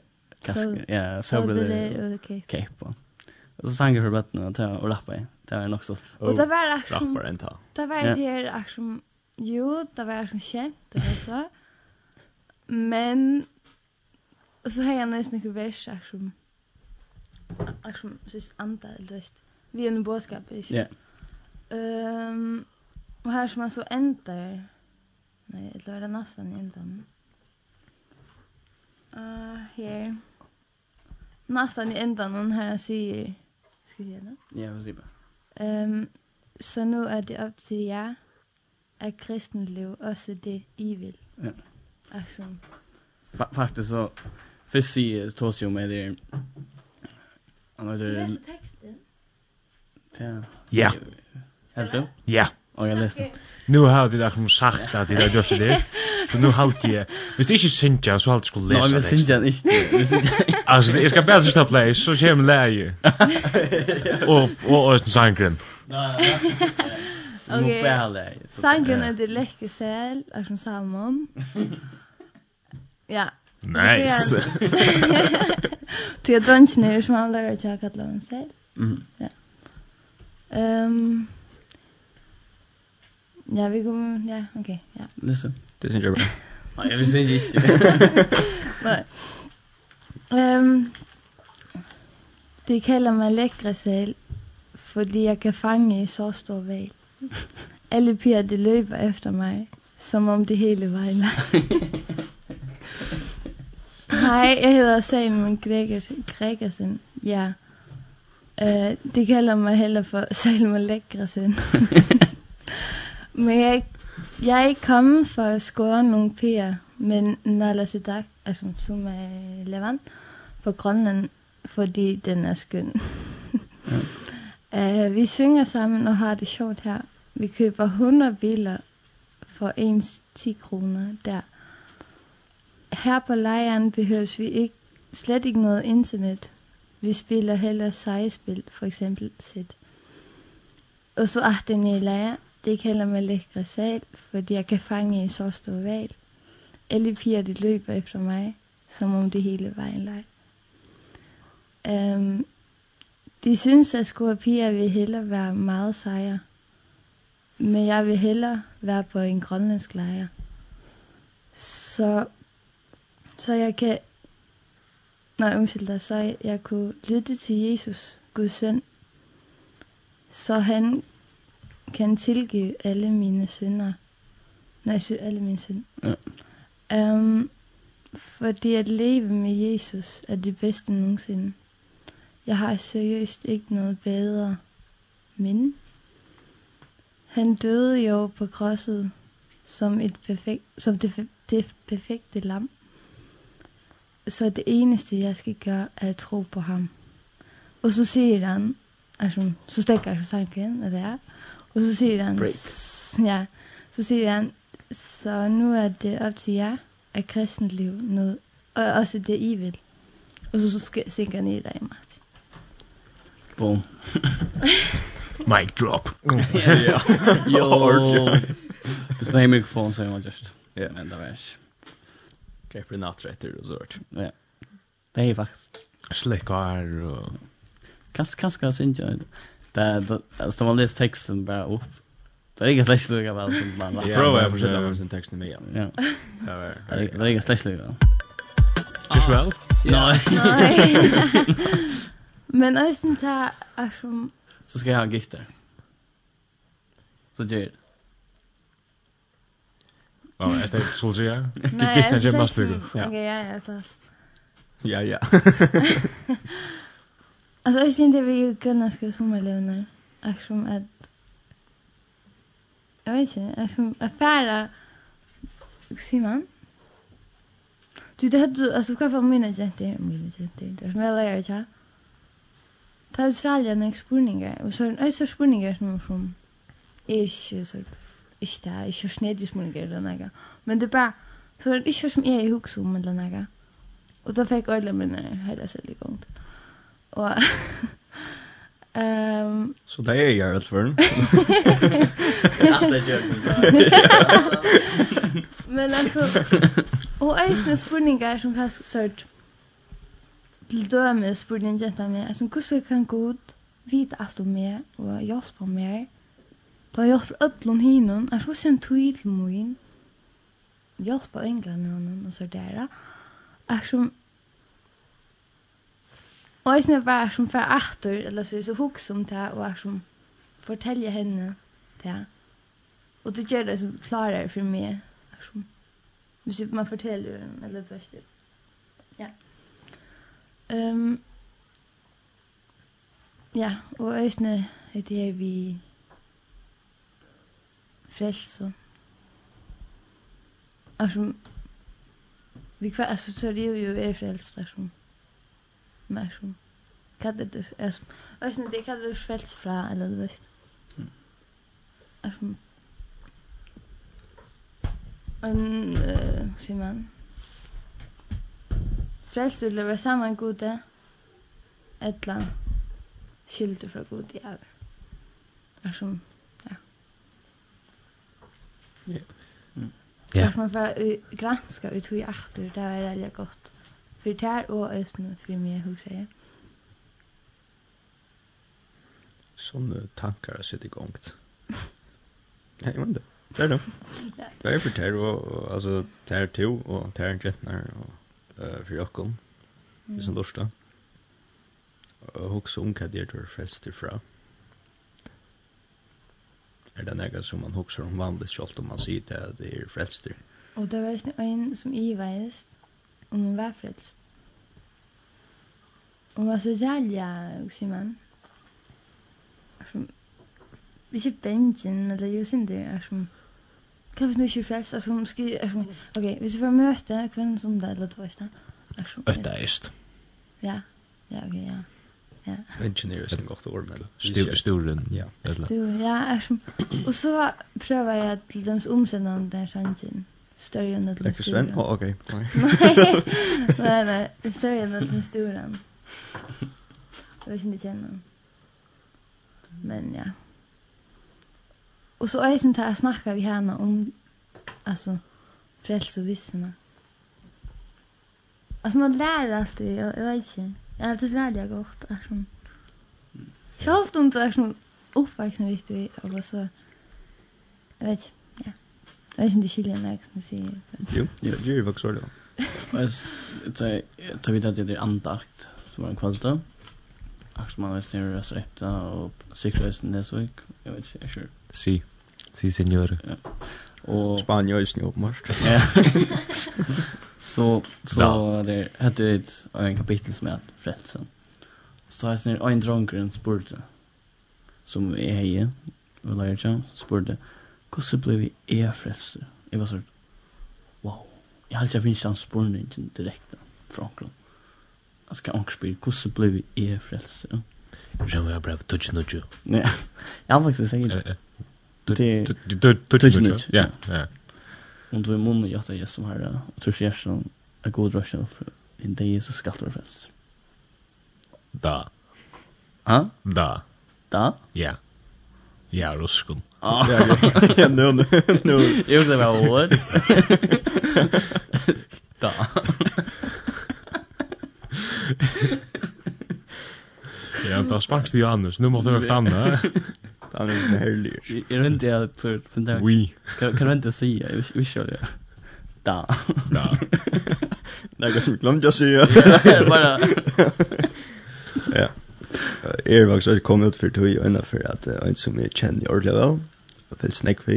ja, så blev det. Okej. Kapa så sanger för bättre att jag och rappa i. Det var nog så. Och det var action. Rappar en ta. Det var det här action. Jo, det var action skämt det var så. Men så har jag nästan några vers action. Action sist anda eller just. Vi är en boskap i. Ja. Ehm och här som man så ändar. Nej, det var det nästan ändan. Ah, uh, här. Nästan i ändan hon här säger tidigare nu? Ja, vad säger um, Så nu er det upp til jer, at kristenliv også det I vil. Ja. Altså. Fa faktiskt så, först säger Tosio med det Han har det... Läser texten? Ja. Ja. Helt du? Ja. Och jag läste. Nu har det där sagt att det där just det. Så nu halt jag. Hvis det inte synja så halt skulle läsa. Nej, men synja inte. Alltså det ska bara stå play så kem läge. Och och och sangren. Nej. Okej. Sangren är det läcker sel, är salmon. Ja. Nice. Du är drönchen är som han lär sig att kalla dem sel. Mm. Ja. Ehm Ja, vi kommer, ja, okej, okay, ja. Listen, det syns jag bra. Nej, jag vill säga inte. Nej. Ehm Det kallar mig läckra fordi jeg kan fange i så stor väl. Alle piger, de løber efter mig, som om det hele var en Hej, jeg hedder Salman Gregersen. Ja. Uh, de kalder mig heller for Salman Lækkersen. Men jeg, jeg er ikke kommet for at score nogle piger, men Nala Sedak, altså som er Levant, fra Grønland, fordi den er skøn. ja. uh, vi synger sammen og har det sjovt her. Vi køber 100 biler for ens 10 kroner der. Her på lejren behøves vi ikke, slet ikke noget internet. Vi spiller heller sejespil, for eksempel sit. Og så er den i lejren Det kalder mig lækre sal, fordi jeg kan fange en så stor val. Alle piger, de løber efter mig, som om det hele var en leg. Um, de synes, at skorpier vil hellere være meget sejre. Men jeg vil hellere være på en grønlandsk lejr. Så, så jeg kan... Nej, undskyld dig. Så jeg kunne lytte til Jesus, Guds søn. Så han kan tilgive alle mine synder. Nej, sy alle mine synder. Ja. Um, fordi at leve med Jesus er det bedste nogensinde. Jeg har seriøst ikke noget bedre. Men han døde jo på krosset som, et perfekt, som det, det perfekte lam. Så det eneste, jeg skal gøre, er at tro på ham. Og så siger han, altså, så stikker jeg så sangen, og det er, Och så säger han... Break. Ja, så säger han, så nu är det upp till jer at kristent liv, noget, og også det I vil. Og så, så skal, sænker han i dig, Martin. Boom. Mic drop. Ja. Jo. Hvis man ikke mikrofon, så er man just. Ja. Men det var ikke. Kæpper en atrætter og sånt. Ja. Det er faktisk. Slikkar og... kanske kanskje, syns kanskje, Det alltså man läser texten bara upp. Det är inget slash lugga väl som man. Prova jag försöka med sin texten med. Ja. Det är inget slash lugga. Just väl? Nej. Men östen ta är som så ska jag ha gitter. Så gör det. Ja, är det så så ja? Gitter jag måste lugga. Ja. Okej, ja, ja, så. Ja, ja. Alltså jag syns det vi kunna ska sommarlevna. Eftersom att... Jag vet inte. Eftersom att färra... Simon? Du, det hade... Alltså, vad var mina tjänster? Mina tjänster. Det är väl jag tja. Det är Australien en spurningar. Och så är det östra spurningar som är från... Ikke så... Ikke det. Ikke snedig spurningar eller något. Men det är bara... Så är det inte som jag är i huks om eller något. Och då fick jag ordentligt mina hela sig igång. Og Ehm Så det är jag för den. Men alltså och äsna spurningar som kan sort till döme spurningen jenta med alltså hur kan god vita allt om mig och hjälpa mig. Då hjälper öllon hinon är så sen till min. Hjälpa englarna och så där. Är som Og jeg synes bare som fra aktor, eller så er så hoks om det, og er som forteller henne det. Og det gjør det som klarer for meg, er som, hvis man forteller den, eller det først. Ja. Um, ja, og jeg synes det er vi frels og er som, vi kvar, altså, så er det jo jo er frels, er som, mer som er det är ösn det kallar det fälts fra eller du vet. Är som en sier man Frälst vill vara sammen gode etla skildu fra gode ja. er som ja. Ja. Ja. man får granska ut hur jag akter det är väldigt gott fyri tær og eisini fyri meg hugsaði eg sånne tankar har sett igång. Nej men det. Det er det. Det er for ter, og altså, ter to, og ter en kjentner, og uh, for jokken, hvis han lorsta. Og hoksa om vad det är frälst ifrån. frelst. Er det något som man hoksa om vanligt, selv om man sier det, det frälst frelst Och det var en som i veist, om hon var frälst. Hon var så jävla, säger man. Vi ser bänken, eller just det. är som... vi nu inte frälst, alltså hon alltså Okej, okay, vi ska få möte kvinnan som det, eller två istället. Ötta ist. Ja, ja, okej, okay, ja. Ja. Engineer är en gott ord med. Sturen. Ja. Stur, ja. Och så prövar jag till dems omsättande där sanningen större än Ödlesturen. Åh, oh, okej. Okay. nej, nej, nej. Större än Ödlesturen. Jag vet inte känna Men ja. Och så är det sånt här snackar vi henne om alltså frälst och vissna. Alltså man lär alltid, jag, jag vet inte. Jag har alltid lärt jag gott. Alltså. Jag har stått och är så uppvaksna viktig. så. jag vet inte. Jeg vet ikke om det skiljer meg, som jeg sier. Jo, ja, det er faktisk det. Jeg tar vidt at det er andakt, som er en kvalte. Akkurat man vet nere Røs Repta og Sikkerhøys Nesvik. Jeg vet ikke, jeg kjør. Si, si senjore. Ja. Og... Spania er snø oppmarsk. Ja. Så, så det hette ut en kapittel som er Fredsen. Så har jeg snir en dronkeren spurte, som er heie, og lærer seg, spurte, hvordan ble vi er frelste? Jeg var sånn, wow. Jeg har ikke finnes en spørningen direkte fra omkring. Altså, kan omkring spyr, hvordan ble vi er frelste? Jeg skjønner jeg bare, tutsi nutsi. Ja, jeg har faktisk sagt det. Tutsi nudge, ja, ja. Om du er munnen i at jeg som herre, og tror ikke jeg er god røsjon for en dag så skal du være frelst. Da. Ha? Da. Da? Ja. Yeah. Ja, ruskun. Ja, ja, nu, nu, nu. Jag vill säga, what? Da. Ja, da spangst du annars. Nu måtte du vara anna. Han är inte härlig. Jag vet inte att jag funderar. Oui. Kan du inte säga? Vi kör det. Da. Da. Nej, jag skulle glömma att säga. Bara er faktisk at jeg ut for tog og enda for at uh, en som jeg kjenner i ordentlig vel, og fyllt snakk for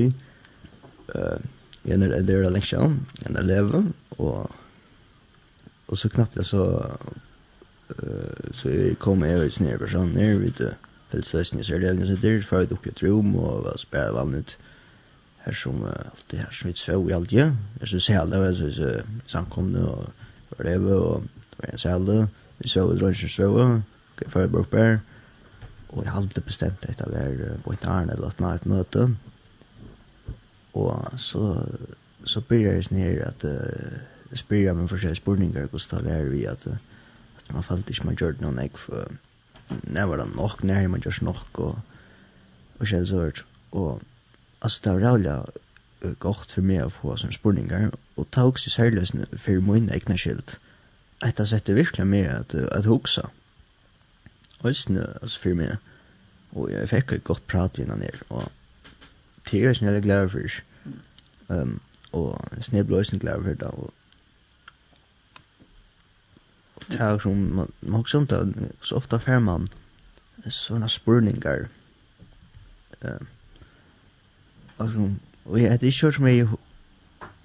uh, en er der er lenge siden, en er leve, og, og så knappt jeg så, uh, så jeg kom jeg ut nere person, nere vidt uh, fyllt så er levende sitter, for jeg opp i et rom, og var spør vannet, her som, uh, alt det her som vi så i alt, ja, jeg synes jeg hele, jeg synes samkomne, og var leve, og det var en sælde, vi så i drønnsjøsøve, og jeg følte jeg opp her, Og jeg hadde bestemt etter å være på et arne eller et møte. Og så, så begynner jeg sånn her at uh, jeg spyrir jeg meg forskjellige spurningar hvordan det var vi at, at man falt ikke man gjør noen jeg for når var det nok, når man gjør nok og, og skjedd så hørt. Og altså det var reallig uh, godt for meg å få sånne spurningar og ta også særlig for min egna skilt. at det sette virkelig med at, at huksa. Mm Østene, altså for meg. Og jeg fikk et godt prat med henne. Og det er jeg glad for. Um, og jeg ble også glad for det. Og og det er som, man, man har at så ofte fer man sånne spurningar. Um, altså, og jeg hadde ikke hørt som jeg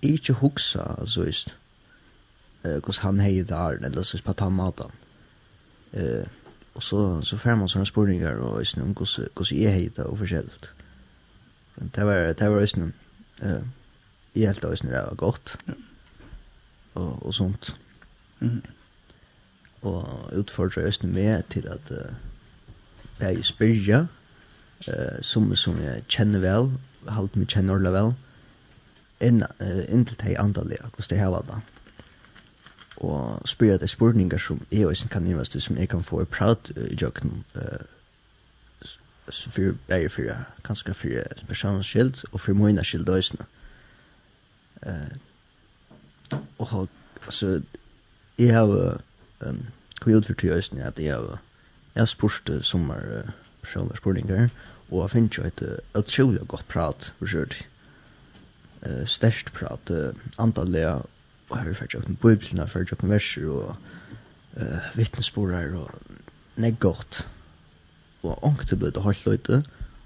ikke huksa, altså just, uh, hvordan han heier det er, eller så på ta maten. Uh, Og så, så får man sånne spurningar og æsne om hvordan jeg heita og forskjelligt. Det var, det var æsne, uh, jeg helt av æsne det var godt. Og, og sånt. Mm. Og utfordrer æsne med til at uh, jeg spyrja, uh, som, som jeg kjenner vel, halvt meg kjenner ordentlig vel, inn, uh, inntil det er andalega, hvordan det her var da. Mm og spyrja deg spurningar som jeg også kan nivast til, som jeg kan få prat i jøkken, uh, for jeg fyrir, kanskje fyrir personens skyld, og for mine skyld også. Og altså, jeg har um, kom ut for til øyne at jeg har, jeg har spurt uh, som er personlige spurningar, og jeg finner jo et utrolig godt prat, for sikkert. Uh, størst prat, uh, antallet og her er fyrir åkken bøyblina, fyrir åkken verser og uh, vittnesporer og nek godt. Og ångte ble det halvt løyte,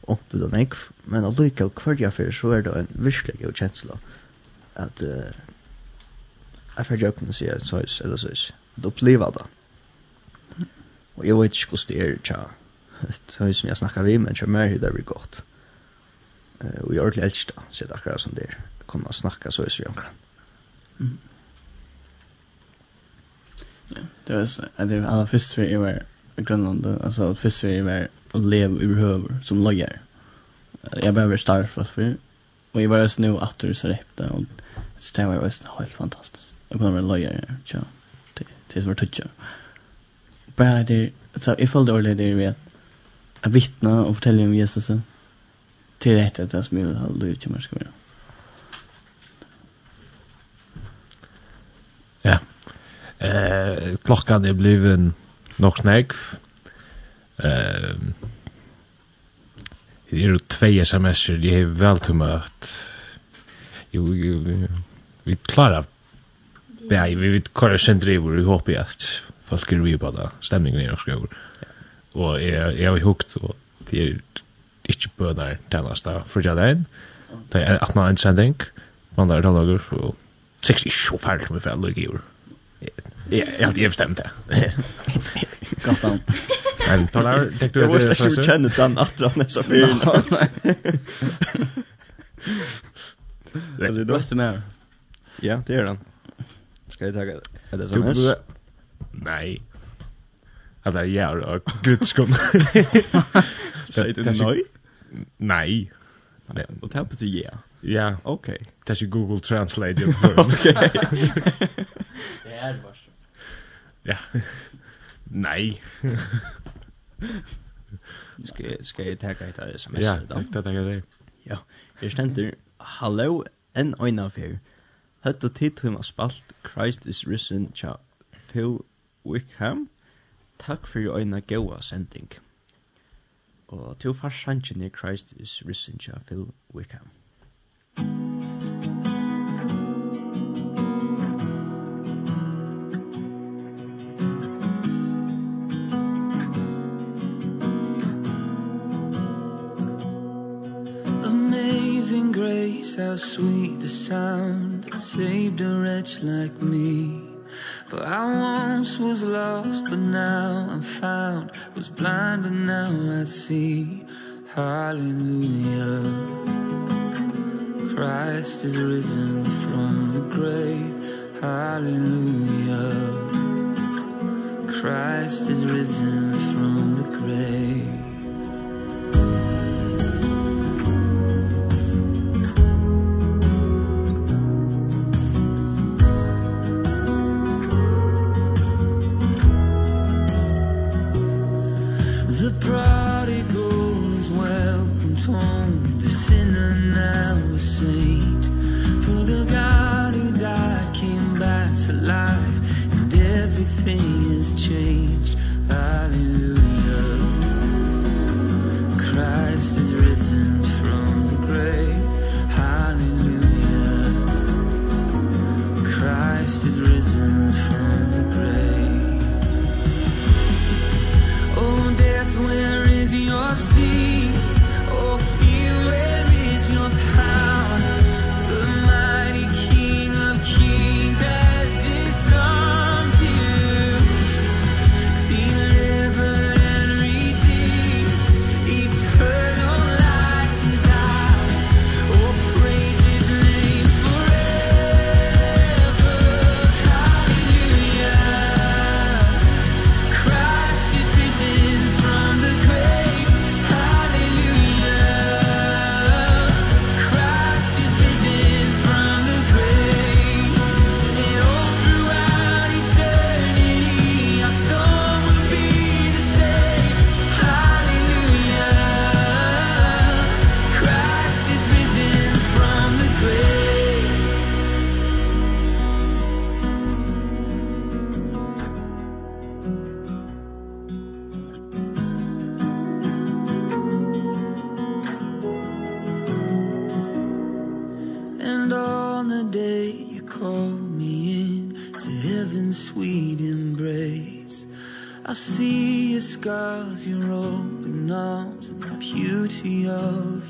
ångte ble det negg men allikevel hver jeg fyrir så er det en virkelig god kjensla at uh, jeg fyrir åkken sier et søys eller søys, at oppleva det. Og jeg vet ikke hos det er tja, søys som jeg snakka vi, men tja mer det er godt. Uh, og jeg er ordentlig elst da, sier det akkurat som det er, kunne snakka søys vi omkring. Mm. Det var så, det var alla först för jag var i Grönland, alltså först för jag var att leva lev överhuvud som lojär. Jag behöver starta för för och jag var så nu att du så repte och så det var ju helt fantastiskt. Jag kunde vara lojär, ja. Det det var svårt. Bara det så i fall då det det vet att vittna och fortälja om Jesus. Det rätt att det som jag vill ha lojär ska vara. Eh, klockan är bliven nog snägg. Eh, det är ju två sms det är väl tummat. Jo, jo, vi klarar Ja, vi vet kvar sen driver vi hoppas att folk är vi på det. Stämningen är också god. Och jag jag har hukt och det är inte bönar där tennast där för jag där. Det är att man en tänk man där då lagar för 60 så färdigt med fel logiker. Ja, jag hade bestämt det. Gott om. Men talar tänkte du det så. du känner den att dra nästa fyra. Det är bäst när. Ja, det är den. Ska jag ta det? Är det så? Nej. Att det är jag och gud ska. Säg du nej? Nej. Nej, och tänkte du ja. Ja, okej. Det är ju Google Translate. Okej. Det är vars. Ja. Nej. ska ska jag ta ett SMS ja, då? Ja, det tar jag det. Ja, jag ständer hello en en av er. Hetta titum av spalt Christ is risen cha Phil Wickham. Takk fyrir eina góa sending. Og til farsangen er Christ is risen cha Phil Wickham. Thank you. how sweet the sound that saved a wretch like me. For I once was lost but now I'm found. Was blind and now I see. Hallelujah. Christ is risen from the grave. Hallelujah. Christ is risen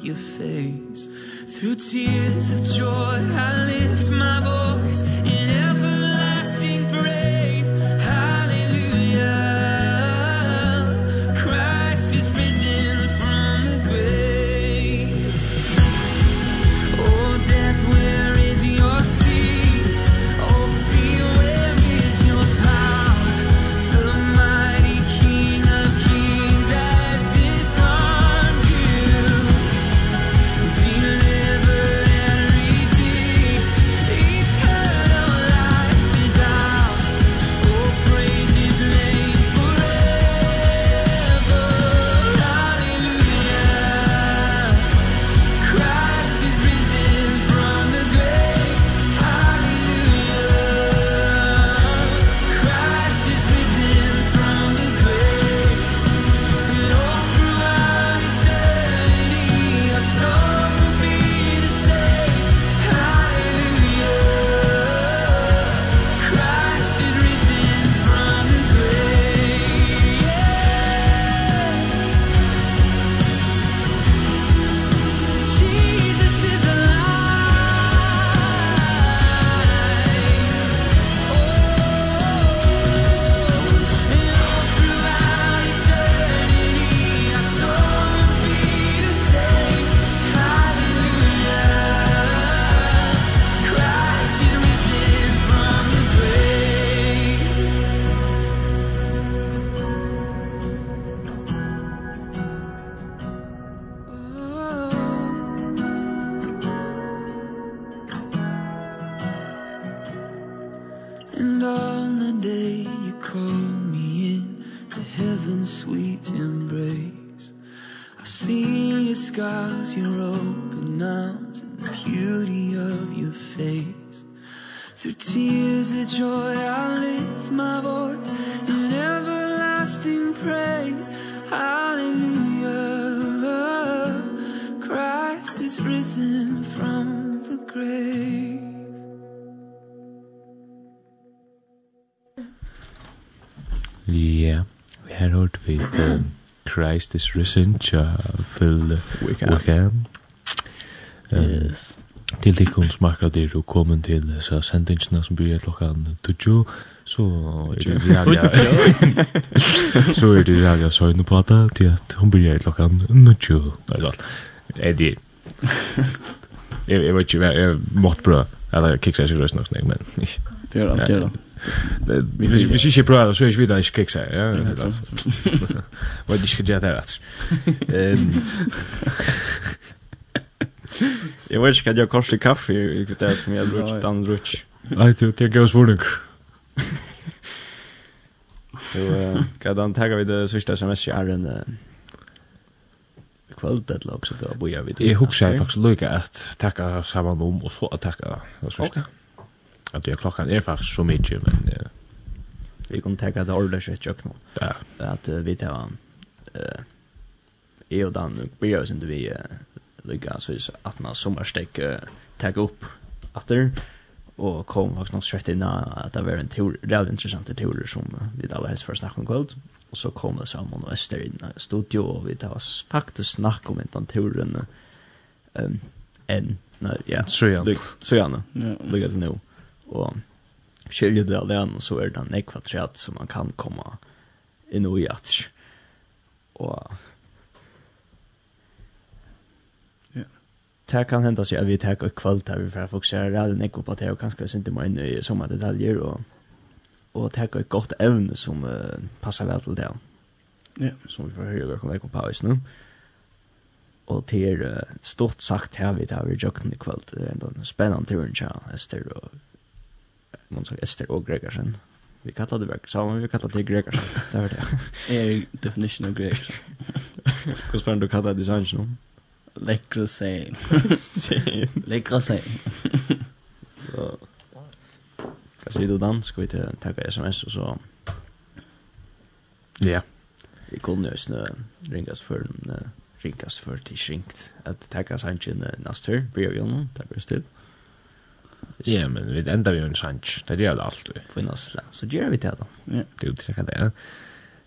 your face. Through tears of joy hørt vi um, Christ is risen tja Phil Wickham yes. til de kun smakka dyr og komin til så sendingsna som byrja klokkan 20 så er det rævja så er det rævja søgn på at til at hun byrja klokkan 20 er det jeg vet ikke jeg måtte prøve. eller kiksa ikke røst nok men det er det Vi vi ska prova så är vi där i kex här. Ja. Vad det ska göra där att. Ehm Jag vet inte kan jag kosta kaffe i det som jag druckit dan druck. Nej, det det går svårt. Så kan dan ta vi det sista sms i Arren kvöld eller också då bojar vi. Jag huxar faktiskt lycka att tacka samman om och så att tacka. Vad ska? Att det klockan är faktiskt så mycket men eh, vi kan ta det ordet så jag nå. Ja. At uh, vi tar eh Jeg og dan blir oss inte vi lika så att man sommerstek sommarstäck tagga upp åter og kom faktisk något skett inn at det var en tur reelt intressant tur som vi alle helst for å snakke om kväll Og så kom det sammen og Ester inn i studio og vi tar oss faktiskt snack om den turen ehm en ja så ja så ja. Lycka til nu og skiljer det alene, så er det en ekva som man kan komme inn og i at. Og Ja. det kan hende seg at vi tar et kvalt her, for jeg fokuserer rett nekko på det, og kanskje ikke må inn i sånne detaljer, og, og tar et godt evne som uh, passer vel til det. Ja. Som vi får høre hva kan på oss nå. Og til uh, stort sagt her vi tar vi jøkken i kvalt, det er en spennende turen, ja, Esther og man sa Esther og Gregersen. Vi kallar det verk sammen, vi kallar det Gregersen. Det var det. Er definition av Gregersen. Hvordan spør du kallar det sanns nå? Lekre sein. Lekre sein. Hva sier du dan? Skal vi til takka sms og så... Ja. Vi kunne jo snø ringast for ringast for til ringt at takka sanns neste, blir vi jo nå, takk for still. Ja. Ja, men vi enda vi en chans. Det gör det alltid. Finnas det. Så gör vi det då. Ja. Det är ju det.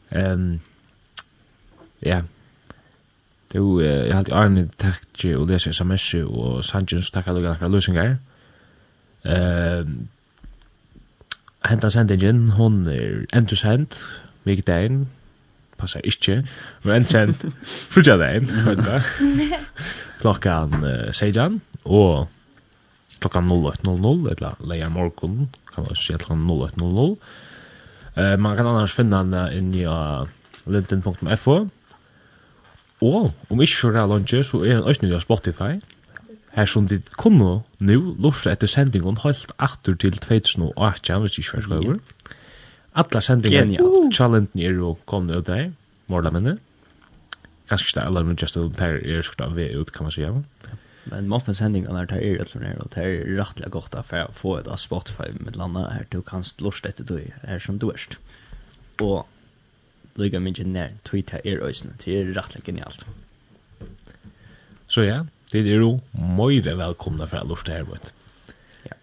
Ehm Ja. Det är jag har armen tack och läser sms och Sanchez tackar dig några lösningar. Ehm Henta sendingen, hon er entusent, viktig dagen, passar ikkje. Men en sent frutja dagen, vet du. Klokkan uh, Sejan og klokka 08.00 eller leia morgon kan man si klokka 08.00 Uh, man kan annars finna den uh, inne i uh, linten.fo og om ikke så rea lunge så er den også nye Spotify. Her som de kunne nu lortet etter sendingen holdt atter til 2018 hvis ikke var over. Alla sendingen Genialt Challenge er jo kommet ut der Morla minne Ganske ikke det Eller just det her er skrevet ut kan man si Ja Men Moffins hendingarna er tar er ut från er tar er gott att få ett av Spotify med landa här du kan lust etter du är som du erst. Och lika mycket där Twitter er ösna det är rättligt genialt. Så ja, det är ju mycket välkomna för att lufta här mot. Ja.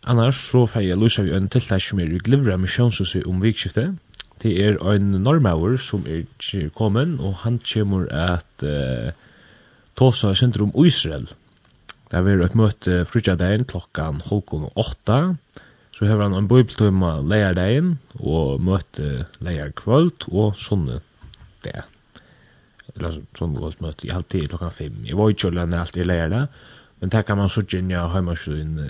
Annars så får jag lusta vi en tilltag som är glivra missionshuset om vikskiftet. Det er en normauer som er kommen, og han kommer at uh, tåsa syndrom Israel. Det er et møte frutjadagen klokkan halvkon og åtta. Så har han en bøybeltøyma leierdagen og møte leier kvöld og sånne det. Eller sånn godt møte i halvtid klokkan fem. Jeg var ikke lønne alltid i leier det, men det kan man så ikke ja, heimasøyne.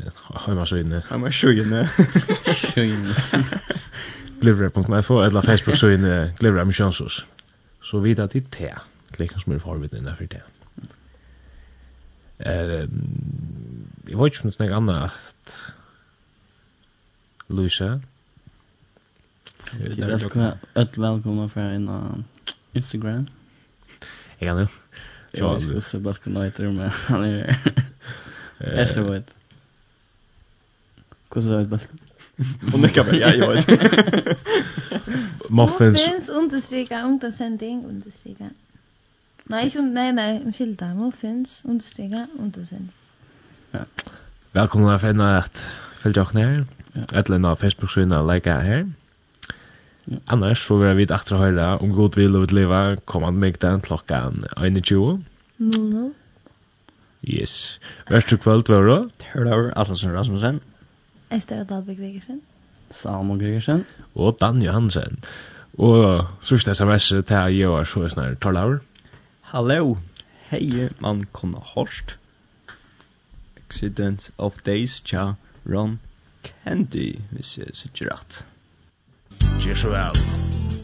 Heimasøyne. Heimasøyne. Glivre.info eller Facebook-søyne Glivre Amishonsus. Så vidt at det er det, klikk som er forvidt innenfor det. Eh, jeg vet ikke om det er noe annet at inte något annat. Lucia. Öll välkomna för en uh, Instagram. Jeg kan jo Jag vet inte så bara heter hitta det med han är här. Jag så vet. Kusa vet bara. Och nickar bara, ja, jag vet. Muffins. Muffins understryka, undersändning, understryka. Nej, inte, nej, nej, om skilda. Muffins, understryka, undersen. Ja. Välkomna att finna att följa oss ner. Ett lända Facebook-syna och lägga här. Annars så vil vi etter å høre om god vil og ett leva kommer att den klockan 21. 00. Yes. Värsta kvöld var det? Törlöver Atlasson Rasmussen. Esther Adalbæk Gregersen. Salomon Gregersen. Og Dan Johansen. Og sørste sms til jeg og så er snart Törlöver. Hallo, Hey, man kunne Horst. Accident of Days, tja, Ron Candy, hvis jeg sitter rett. Kjær så vel.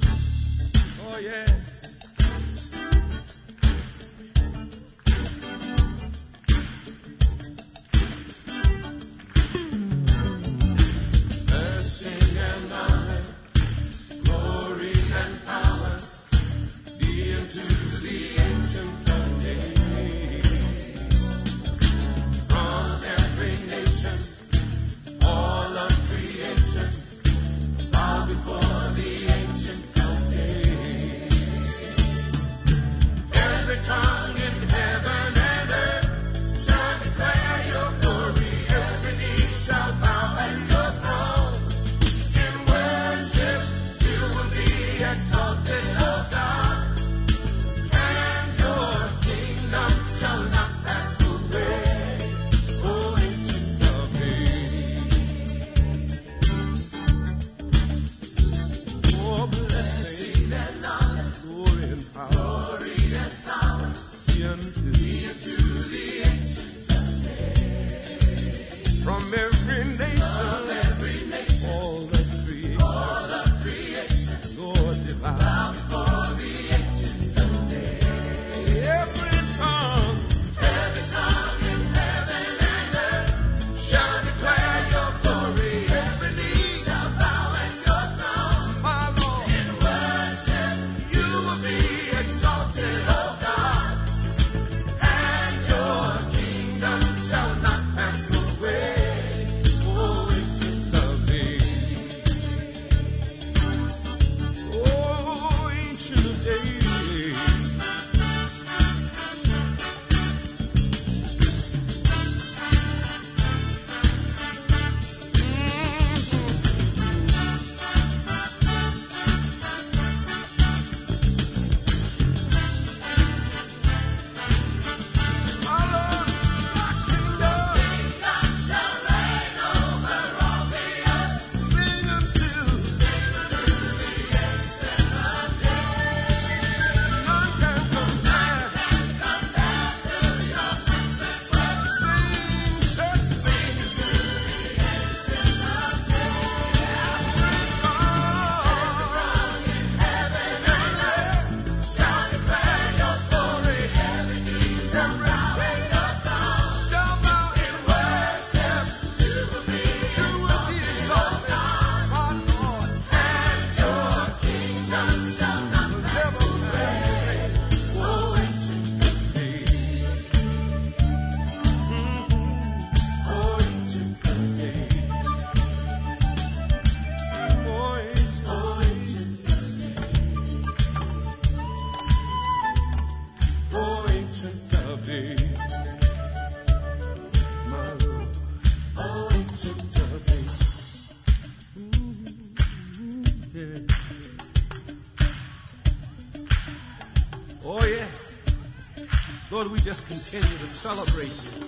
just continue to celebrate you.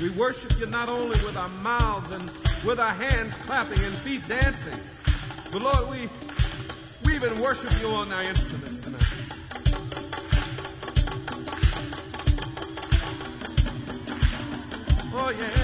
We worship you not only with our mouths and with our hands clapping and feet dancing, but Lord, we, we even worship you on our instruments tonight. Oh, yeah.